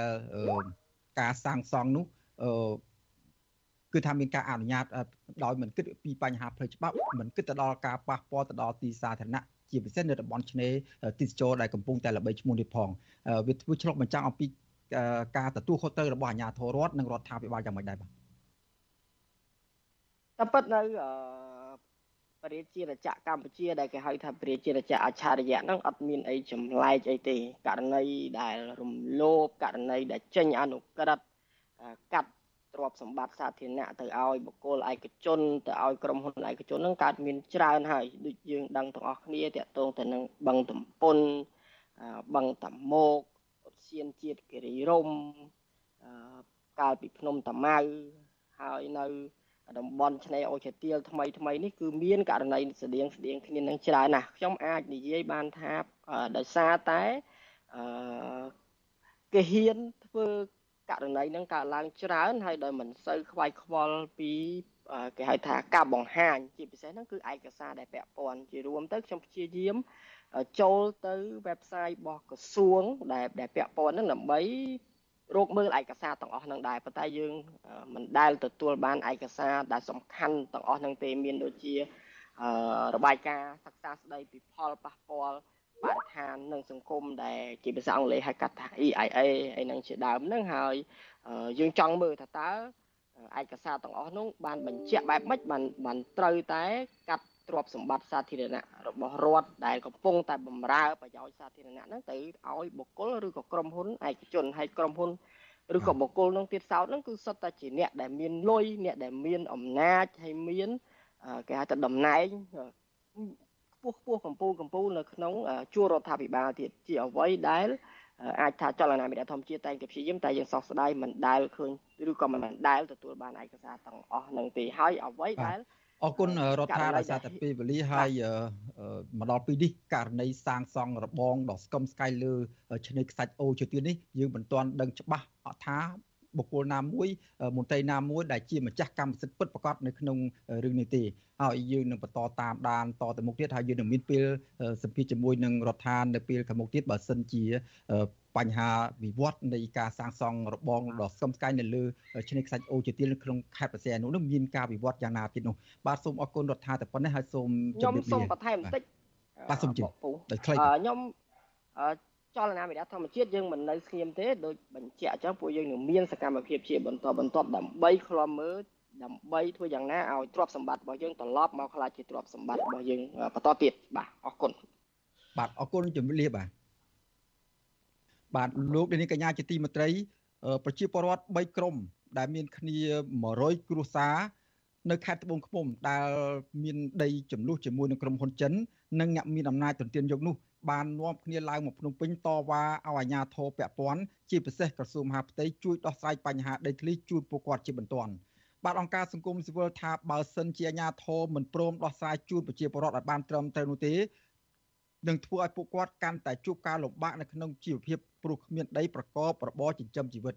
ការសាងសង់នោះអឺគឺថាមានការអនុញ្ញាតដោយមិនគិតពីបញ្ហាផ្លូវច្បាប់មិនគិតទៅដល់ការប៉ះពាល់ទៅដល់ទីសាធារណៈជាពិសេសនៅតំបន់ឆ្នេរទីសចរដែលកំពុងតែល្បីឈ្មោះនេះផងវាធ្វើឆ្លុះបញ្ចាំងអំពីការទទួលខុសត្រូវរបស់អាជ្ញាធររដ្ឋនិងរដ្ឋាភិបាលយ៉ាងម៉េចដែរបាទតែពិតនៅ ប្រជាជាតិកម្ពុជាដែលគេហៅថាប្រជាជាតិអច្ឆរិយៈហ្នឹងអត់មានអីចម្លែកអីទេករណីដែលរំលោភករណីដែលចេញអនុក្រឹត្យកាត់ទ្រព្យសម្បត្តិសាធារណៈទៅឲ្យបុគ្គលឯកជនទៅឲ្យក្រុមហ៊ុនឯកជនហ្នឹងកើតមានច្រើនហើយដូចយើងដឹងទាំងអស់គ្នាតាក់ទងទៅនឹងបឹងតំពុនបឹងតាម៉ោកឧទ្យានជាតិគិរីរំកាលពីភ្នំតាម៉ៅហើយនៅ តំបន់ឆ្នេរអូឈើទាលថ្មីថ្មីនេះគឺមានករណីស្តៀងស្តៀងគ្នានឹងច្រើនណាស់ខ្ញុំអាចនិយាយបានថាដោយសារតែអឺគេហ៊ានធ្វើករណីនឹងកើតឡើងច្រើន ហើយដោយមិនសូវខ្វាយខ្វល់ពីគេហៅថាការបង្ហាញជាពិសេសហ្នឹងគឺឯកសារដែលពាក់ព័ន្ធជារួមទៅខ្ញុំព្យាយាមចូលទៅ website របស់ក្រសួងដែលដែលពាក់ព័ន្ធហ្នឹងដើម្បី រកមើលឯកសារទាំងអស់ហ្នឹងដែរប៉ុន្តែយើងមិនដែលទទួលបានឯកសារដែលសំខាន់ទាំងអស់ហ្នឹងទេមានដូចជារបាយការណ៍សិក្សាស្ដីពីផលប៉ះពាល់បរិស្ថាននិងសង្គមដែលជាភាសាអង់គ្លេសហៅកាត់ថា EIA អីហ្នឹងជាដើមហ្នឹងហើយយើងចង់មើលថាតើឯកសារទាំងអស់នោះបានបញ្ជាក់បែបម៉េចបានបានត្រូវតែកាត់ ទ្រព្យសម្បត្តិសាធារណៈរបស់រដ្ឋដែលកំពុងតែបម្រើប្រយោជន៍សាធារណៈហ្នឹងទៅឲ្យបុគ្គលឬក៏ក្រុមហ៊ុនឯកជនហើយក្រុមហ៊ុនឬក៏បុគ្គលនឹងទៀតសោតហ្នឹងគឺសុទ្ធតែជាអ្នកដែលមានលុយអ្នកដែលមានអំណាចហើយមានគេហៅថាតំណែងខ្ពស់ខ្ពស់កម្ពូលកម្ពូលនៅក្នុងជួររដ្ឋាភិបាលទៀតជាអ្វីដែលអាចថាចលនាមេឌធម្មជាតិតែងតែព្យាយាមតែយើងសោកស្ដាយមិនដែលឃើញឬក៏មិនដែលទទួលបានឯកសារទាំងអស់នឹងទេហើយអ្វីដែល អរគុណរដ្ឋាដោយសារតែពេលវេលាហើយមកដល់ពេលនេះករណីសាងសង់របងដ៏ស្គមស្កៃលើឆ្នេរខ្សាច់អូជាទៀតនេះយើងមិនទាន់ដឹងច្បាស់ថា បុគ្គលណាមួយមន្ត្រីណាមួយដែលជាម្ចាស់កម្មសិទ្ធិពិតប្រាកដនៅក្នុងរឿងនេះទេហើយយើងនឹងបន្តតាមដានតទៅមុខទៀតហើយយើងនឹងមានពេលសម្ភាសជាមួយនឹងរដ្ឋាភិបាលនៅពេលខាងមុខទៀតបើសិនជាបញ្ហាវិវត្តនៃការសាងសង់របងដ៏ស្គមស្កៃនៅលើឆ្នេរខ្សាច់អូជាទៀលក្នុងខេត្តបរសៃនោះនឹងមានការវិវត្តយ៉ាងណាទៀតនោះបាទសូមអរគុណរដ្ឋាភិបាលតែប៉ុណ្ណេះហើយសូមជម្រាបលាខ្ញុំសូមបន្ថែមបន្តិចបាទសូមជម្រាបដោយខ្លីខ្ញុំ ចលនាវិទ្យាធម្មជាតិយើងមិននៅស្ងៀមទេដូចបញ្ជាក់អញ្ចឹងពួកយើងនឹងមានសកម្មភាពជាបន្តបន្ទាប់ដើម្បីឃ្លាំមើលដើម្បីធ្វើយ៉ាងណាឲ្យទ្រព្យសម្បត្តិរបស់យើងត្រឡប់មកខ្លាចជាទ្រព្យសម្បត្តិរបស់យើងបន្តទៀតបាទអរគុណបាទអរគុណជំរាបលាបាទបាទលោកនាងកញ្ញាជាទីមេត្រី ប្រជាពលរដ្ឋ3ក្រុម ដែលមានគ្នា100គ្រួសារនៅខេត្តត្បូងឃ្មុំដែលមានដីចំនួនជាមួយនឹងក្រុមហ៊ុនចិន និងអ្នកមានអំណាចទន្ទ្រានយកនោះ បាននាំគ្នាឡើងមកភ្នំពេញតវ៉ាឲ្យអាជ្ញាធរពាក់ព័ន្ធជាពិសេសក្រសួងមហាផ្ទៃជួយដោះស្រាយបញ្ហាដីធ្លីជូនពួកគាត់ជាបន្ទាន់បាទអង្គការសង្គមស៊ីវិលថាបើសិនជាអាជ្ញាធរមិនព្រមដោះស្រាយជូនប្រជាពលរដ្ឋឲ្យបានត្រឹមត្រូវនោះទេនឹងធ្វើឲ្យពួកគាត់កាន់តែជួបការលំបាកនៅក្នុងជីវភាពព្រោះគ្មានដីប្រកបរបរចិញ្ចឹមជីវិត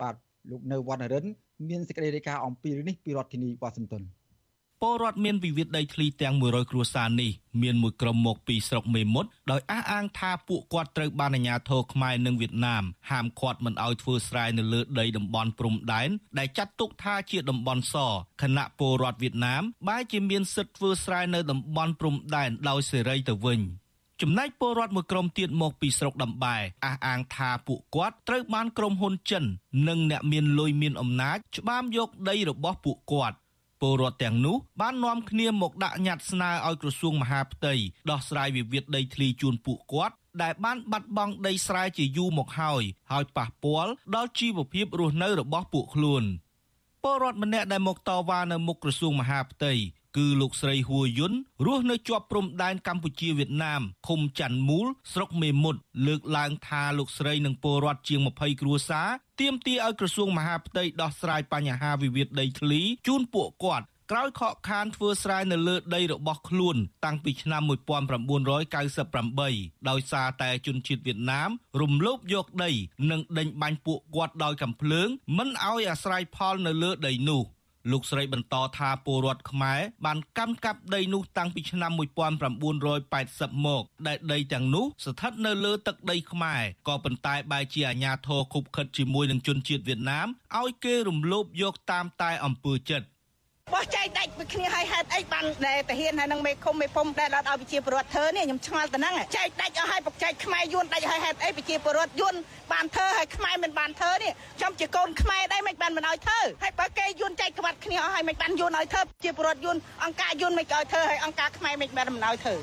បាទលោកនៅវណ្ណរិនមានសេចក្តីរាយការណ៍អំពីរឿងនេះពីរដ្ឋធានីវ៉ាស៊ីនតោន ពលរដ្ឋមានវិវាទដីធ្លីទាំង100គ្រួសារនេះមានមួយក្រុមមកពីស្រុកមេមត់ដោយអះអាងថាពួកគាត់ត្រូវបានអាជ្ញាធរខ្មែរនិងវៀតណាមហាមឃាត់មិនឲ្យធ្វើស្រែនៅលើដីតំបន់ព្រំដែនដែលចាត់ទុកថាជាតំបន់សខណៈពលរដ្ឋវៀតណាមបែរជាមានសិទ្ធិធ្វើស្រែនៅតំបន់ព្រំដែនដោយសេរីទៅវិញចំណែកពលរដ្ឋមួយក្រុមទៀតមកពីស្រុកដំបែអះអាងថាពួកគាត់ត្រូវបានក្រុមហ៊ុនចិន និងអ្នកមានលុយមានអំណាច ច្បាមយកដីរបស់ពួកគាត់ ពលរដ្ឋទាំងនោះបាននាំគ្នាមកដាក់ញត្តិស្នើឲ្យក្រសួងមហាផ្ទៃដោះស្រាយវិវាទដីធ្លីជូនពួកគាត់ដែលបានបាត់បង់ដីស្រែជាយូរមកហើយហើយប៉ះពាល់ដល់ជីវភាពរស់នៅរបស់ពួកខ្លួនពលរដ្ឋម្នាក់ដែលមកតវ៉ានៅមុខក្រសួងមហាផ្ទៃ គឺលោកស្រីហួយុនរស់នៅជាប់ព្រំដែនកម្ពុជាវៀតណាមឃុំច័ន្ទមូលស្រុកមេមត់លើកឡើងថាលោកស្រីនិងពលរដ្ឋជាង20គ្រួសារទាមទារឲ្យក្រសួងមហាផ្ទៃដោះស្រាយបញ្ហាវិវាទដីធ្លីជូនពួកគាត់ក្រោយខកខានធ្វើស្រែនៅលើដីរបស់ខ្លួនតាំងពីឆ្នាំ1998ដោយសារតែជនជាតិវៀតណាមរំលោភយកដី និងដេញបាញ់ពួកគាត់ដោយកំភ្លើងមិនឲ្យអាស្រ័យផលនៅលើដីនោះ លោកស្រីបន្តថាពលរដ្ឋខ្មែរបានកាន់កាប់ដីនោះតាំងពីឆ្នាំ1980មក ដែលដីទាំងនោះស្ថិតនៅលើទឹកដីខ្មែរក៏ប៉ុន្តែបែរជាអាញាធរខុបខិតជាមួយនឹងជនជាតិវៀតណាមឲ្យគេរំលោភយកតាមតែអំពើចិត្ត បោះចែកដាច់ពីគ្នាឲ្យហេតុអីបានដែលតាហ៊ានហើយនឹងមេឃុំមេភូមិដែលដល់ឲ្យប្រជាពលរដ្ឋធ្វើនេះខ្ញុំឆ្ងល់ទៅហ្នឹងចែកដាច់ឲ្យបកចែកខ្មែរយួនដាច់ឲ្យហេតុអីប្រជាពលរដ្ឋយួនបានធ្វើហើយខ្មែរមិនបានធ្វើនេះខ្ញុំជាកូនខ្មែរដែរមិនបានមិនឲ្យធ្វើហើយបើគេយួនចែកក្បាត់គ្នាឲ្យមិនបានយួនឲ្យធ្វើប្រជាពលរដ្ឋយួនអង្គការយួនមិនឲ្យធ្វើហើយអង្គការខ្មែរមិនបានមិនឲ្យធ្វើ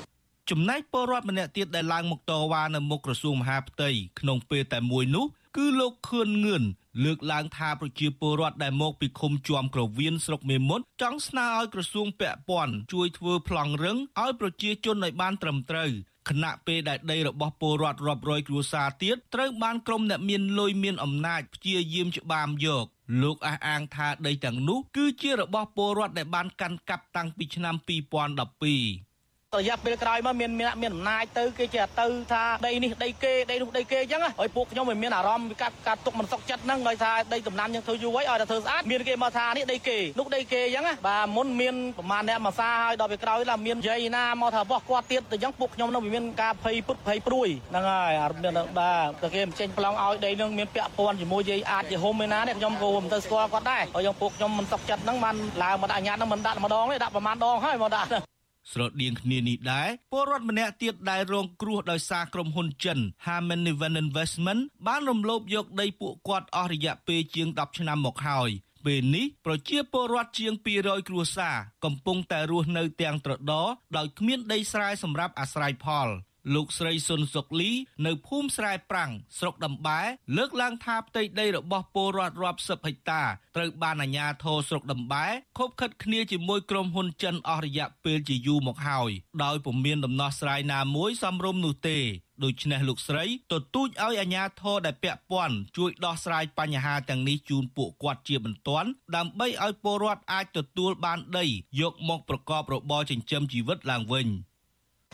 ចំណែកពលរដ្ឋម្នាក់ទៀតដែលឡើងមកតវ៉ានៅមុខក្រសួងមហាផ្ទៃក្នុងពេលតែមួយនោះគឺលោកខឿនងឿន លើកឡើងថាប្រជាពលរដ្ឋដែលមកពីឃុំជួមក្រវៀនស្រុកមេមត់ចង់ស្នើឲ្យក្រសួងពាក់ព័ន្ធជួយធ្វើប្លង់រឹងឲ្យប្រជាជនឲ្យបានត្រឹមត្រូវខណៈពេលដែលដីរបស់ពលរដ្ឋរាប់រយគ្រួសារទៀតត្រូវបានក្រុមអ្នកមានលុយមានអំណាចព្យាយាមច្បាមយកលោកអះអាងថាដីទាំងនោះគឺជារបស់ពលរដ្ឋដែលបានកាន់កាប់តាំងពីឆ្នាំ2012 រយៈពេលក្រោយមកមានមានមានអំណាចទៅគេចេះទៅថាដីនេះដីគេដីនោះដីគេអញ្ចឹងហើយពួកខ្ញុំមិនមានអារម្មណ៍កាត់កាត់ទុកមិនសុខចិត្តហ្នឹងហើយថាដីដំណាំយើងធ្វើយូរហើយឲ្យតែធ្វើស្អាតមានគេមកថានេះដីគេនោះដីគេអញ្ចឹងបាទមុនមានប្រហែលអ្នកមកសារហើយដល់ពេលក្រោយឡាមានយាយណាមកថាបោះគាត់ទៀតទៅអញ្ចឹងពួកខ្ញុំនៅមានការភ័យពុតភ័យព្រួយហ្នឹងហើយអាមានបាទតែគេមិនចេញប្លង់ឲ្យដីនឹងមានពាក់ព័ន្ធជាមួយយាយអាចជាហុំឯណានេះខ្ញុំក៏មិនទៅស្គាល់គាត់ដែរហើយយើងពួកខ្ញុំមិនសុខចិត្តហ្នឹងបានឡើងមកដាក់អាញាហ្នឹងមិនដាក់ម្ដងទេដាក់ប្រហែលដងហើយមកដាក់ ស្រដៀងគ្នានេះដែរពលរដ្ឋម្នាក់ទៀតដែលរងគ្រោះដោយសារក្រុមហ៊ុនចិន Harman Niven Investment បានរំលោភយកដីពួកគាត់អស់រយៈពេលជាង10ឆ្នាំមកហើយពេលនេះប្រជាពលរដ្ឋជាង200គ្រួសារកំពុងតែរស់នៅទាំងត្រដរដោយគ្មានដីស្រែសម្រាប់អាស្រ័យផល លោកស្រីសុនសុកលីនៅភូមិស្រែប្រាំងស្រុកដំបែលើកឡើងថាផ្ទៃដីរបស់ពលរដ្ឋរាប់សិបហិកតាត្រូវបានអាជ្ញាធរស្រុកដំបែខົບខិតគ្នាជាមួយក្រុមហ៊ុនចិនអស់រយៈពេលជាយូរមកហើយដោយពុំមានដំណោះស្រាយណាមួយសមរម្យនោះទេដូច្នេះលោកស្រីទទូចឲ្យអាជ្ញាធរដែលពាក់ព័ន្ធជួយដោះស្រាយបញ្ហាទាំងនេះជូនពួកគាត់ជាបន្ទាន់ដើម្បីឲ្យពលរដ្ឋអាចទទួលបានដីយកមកប្រកបរបរចិញ្ចឹមជីវិតឡើងវិញ។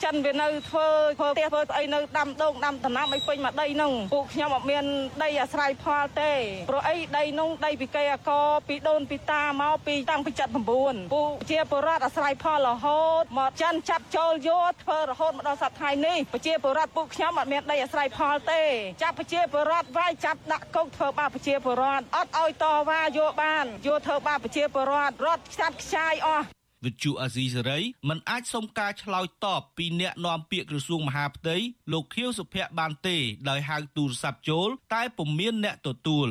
ចិនវានៅធ្វើធ្វើផ្ទះធ្វើស្អីនៅដាំដូងដាំដំណាំឲ្យពេញមកដីនោះពួកខ្ញុំអត់មានដីអាស្រ័យផលទេព្រោះអីដីនោះដីពីកេអកពីដូនពីតាមកពីតាំងពី79ពួកជាបរដ្ឋអាស្រ័យផលរហូតមកចិនចាប់ចូលយកធ្វើរហូតមកដល់សប្តាហ៍នេះប្រជាបរដ្ឋពួកខ្ញុំអត់មានដីអាស្រ័យផលទេចាប់ប្រជាបរដ្ឋវាយចាប់ដាក់គុកធ្វើបាបប្រជាបរដ្ឋអត់ឲ្យតវ៉ាយកបានយកធ្វើបាបប្រជាបរដ្ឋរត់ខ្ចាត់ខ្ចាយអស់ វិទ្យុអាស៊ីសេរីមិនអាចសុំការឆ្លើយតបពីអ្នកនាំពាក្យក្រសួងមហាផ្ទៃលោកខៀវសុភ័ក្របានទេដោយហៅទូរស័ព្ទចូល តែពុំមានអ្នកទទួល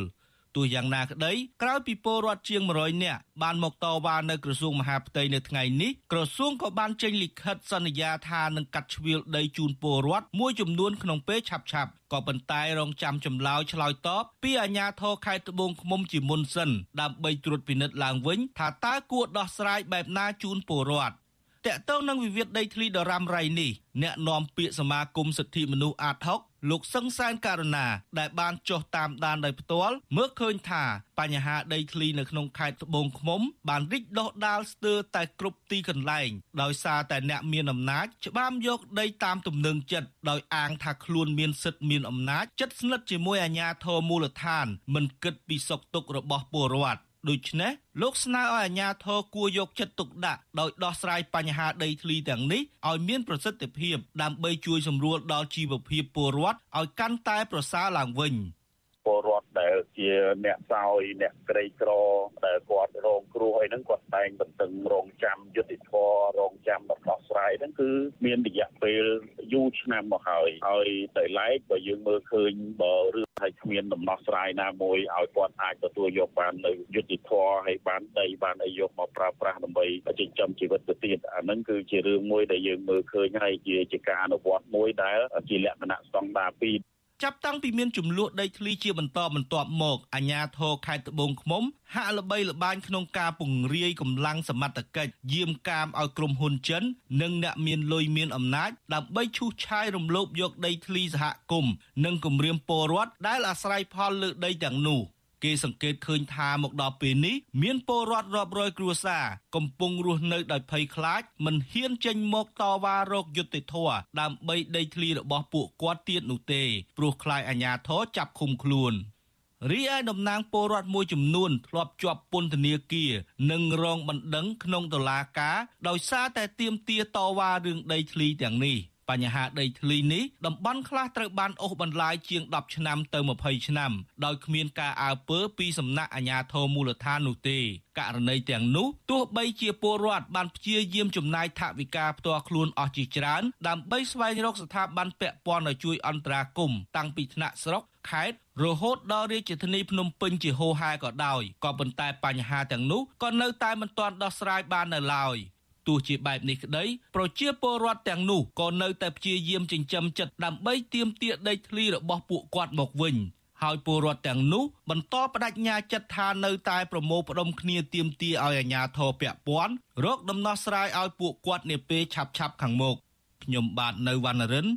ទោះយ៉ាងណាក្តីក្រោយពីពលរដ្ឋជាង100នាក់បានមកតវ៉ានៅក្រសួងមហាផ្ទៃនៅថ្ងៃនេះក្រសួងក៏បានចេញលិខិតសន្យាថានឹងកាត់ជ្រៀលដីជូនពលរដ្ឋមួយចំនួនក្នុងពេលឆាប់ៗក៏ប៉ុន្តែរងចាំចម្លើយឆ្លើយតបពីអាជ្ញាធរខេត្តត្បូងឃ្មុំជាមុនសិនដើម្បីត្រួតពិនិត្យឡើងវិញថាតើគួរដោះស្រាយបែបណាជូនពលរដ្ឋ តកតងនឹងវិវាទដីធ្លីដ៏រ៉ាំរ៉ៃនេះអ្នកនាំពាក្យសមាគមសិទ្ធិមនុស្សអាត6លោកសឹងសានករណាដែលបានចុះតាមដានដោយផ្ទាល់មើលឃើញថាបញ្ហាដីធ្លីនៅក្នុងខេត្តត្បូងឃ្មុំ បានរីកដុះដាលស្ទើរតែគ្រប់ទីកន្លែង ដោយសារតែអ្នកមានអំណាចច្បាមយកដីតាមទំនឹងចិត្តដោយអាងថាខ្លួនមានសិទ្ធិមានអំណាចចិត្តស្និទ្ធជាមួយអាជ្ញាធរមូលដ្ឋាន មិនគិតពីសុខទុក្ខរបស់ពលរដ្ឋ ដូច្នេះលោកស្នើឲ្យអាជ្ញាធរគួរយកចិត្តទុកដាក់ដោយដោះស្រាយបញ្ហាដីធ្លីទាំងនេះឲ្យមានប្រសិទ្ធភាពដើម្បីជួយសម្រួលដល់ជីវភាពពលរដ្ឋឲ្យកាន់តែប្រសើរឡើងវិញ។ពលរដ្ឋដែលជាអ្នកសោយអ្នកក្រីក្រដែលគាត់រងគ្រោះអីហ្នឹងគាត់តែងបន្តឹងរងចាំយុទ្ធធររងចាំដំណោះស្រាយហ្នឹងគឺមានរយៈពេលយូរឆ្នាំមកហើយហើយតែឡែកបើយើងមើលឃើញបើរឿង ហើយគ្មានដំណោះស្រាយណាមួយឲ្យគាត់អាចទទួលយកបាននៅយុទ្ធធរហើយបានដីបានអីយកមកប្រើប្រាស់ដើម្បីចិញ្ចឹមជីវិតទៅទៀតអាហ្នឹងគឺជារឿងមួយដែលយើងមើលឃើញហើយជាជាការអនុវត្តមួយដែលជាលក្ខណៈស្តង់ដារពីរ ចាប់តាំងពីមានចំនួនដីធ្លីជាបន្តបន្ទាប់មកអាជ្ញាធរខេត្តត្បូងឃ្មុំហាក់ល្បីល្បាញក្នុងការពង្រាយកម្លាំងសមត្ថកិច្ចយាមកាមឲ្យក្រុមហ៊ុនចិន និងអ្នកមានលុយមានអំណាចដើម្បីឈូសឆាយរំលោភយកដីធ្លីសហគមន៍និងគម្រាមពលរដ្ឋដែលអាស្រ័យផលលើដីទាំងនោះ។ គេសង្កេតឃើញថាមកដល់ពេលនេះមានពលរដ្ឋរាប់រយគ្រួសារកំពុងរស់នៅដោយភ័យខ្លាចមិនហ៊ានចេញមកតវ៉ារកយុត្តិធម៌ដើម្បីដីធ្លីរបស់ពួកគាត់ទៀតនោះទេព្រោះខ្លាចអាជ្ញាធរចាប់ឃុំខ្លួនរីឯតំណាងពលរដ្ឋមួយចំនួនធ្លាប់ជាប់ពន្ធនាគារនិងរងបណ្ដឹងក្នុងតុលាការដោយសារតែទាមទារតវ៉ារឿងដីធ្លីទាំងនេះ បញ្ហាដីធ្លីនេះតំបន់ខ្លះត្រូវបានអូសបន្លាយជាង10ឆ្នាំទៅ20ឆ្នាំដោយគ្មានការអើពើពីសំណាក់អាជ្ញាធរមូលដ្ឋាននោះទេករណីទាំងនោះទោះបីជាពលរដ្ឋបានព្យាយាមចំណាយថវិកាផ្ទាល់ខ្លួនអស់ជាច្រើនដើម្បីស្វែងរកស្ថាប័នពាក់ព័ន្ធឲ្យជួយអន្តរាគមន៍តាំងពីថ្នាក់ស្រុកខេត្តរហូតដល់រាជធានីភ្នំពេញជាហូហែក៏ដោយក៏ប៉ុន្តែបញ្ហាទាំងនោះក៏នៅតែមិនទាន់ដោះស្រាយបាននៅឡើយ ទោះជាបែបនេះក្តីប្រជាពលរដ្ឋទាំងនោះក៏នៅតែព្យាយាមចិញ្ចឹមចិត្តដើម្បីទាមទារដីធ្លីរបស់ពួកគាត់មកវិញហើយពលរដ្ឋទាំងនោះបន្តបដិញ្ញាចិត្តថានៅតែប្រមូលផ្ដុំគ្នាទាមទារឲ្យអាជ្ញាធរពាក់ព័ន្ធរកដំណោះស្រាយឲ្យពួកគាត់នាពេលឆាប់ៗខាងមុខខ្ញុំបាទនៅវណ្ណរិន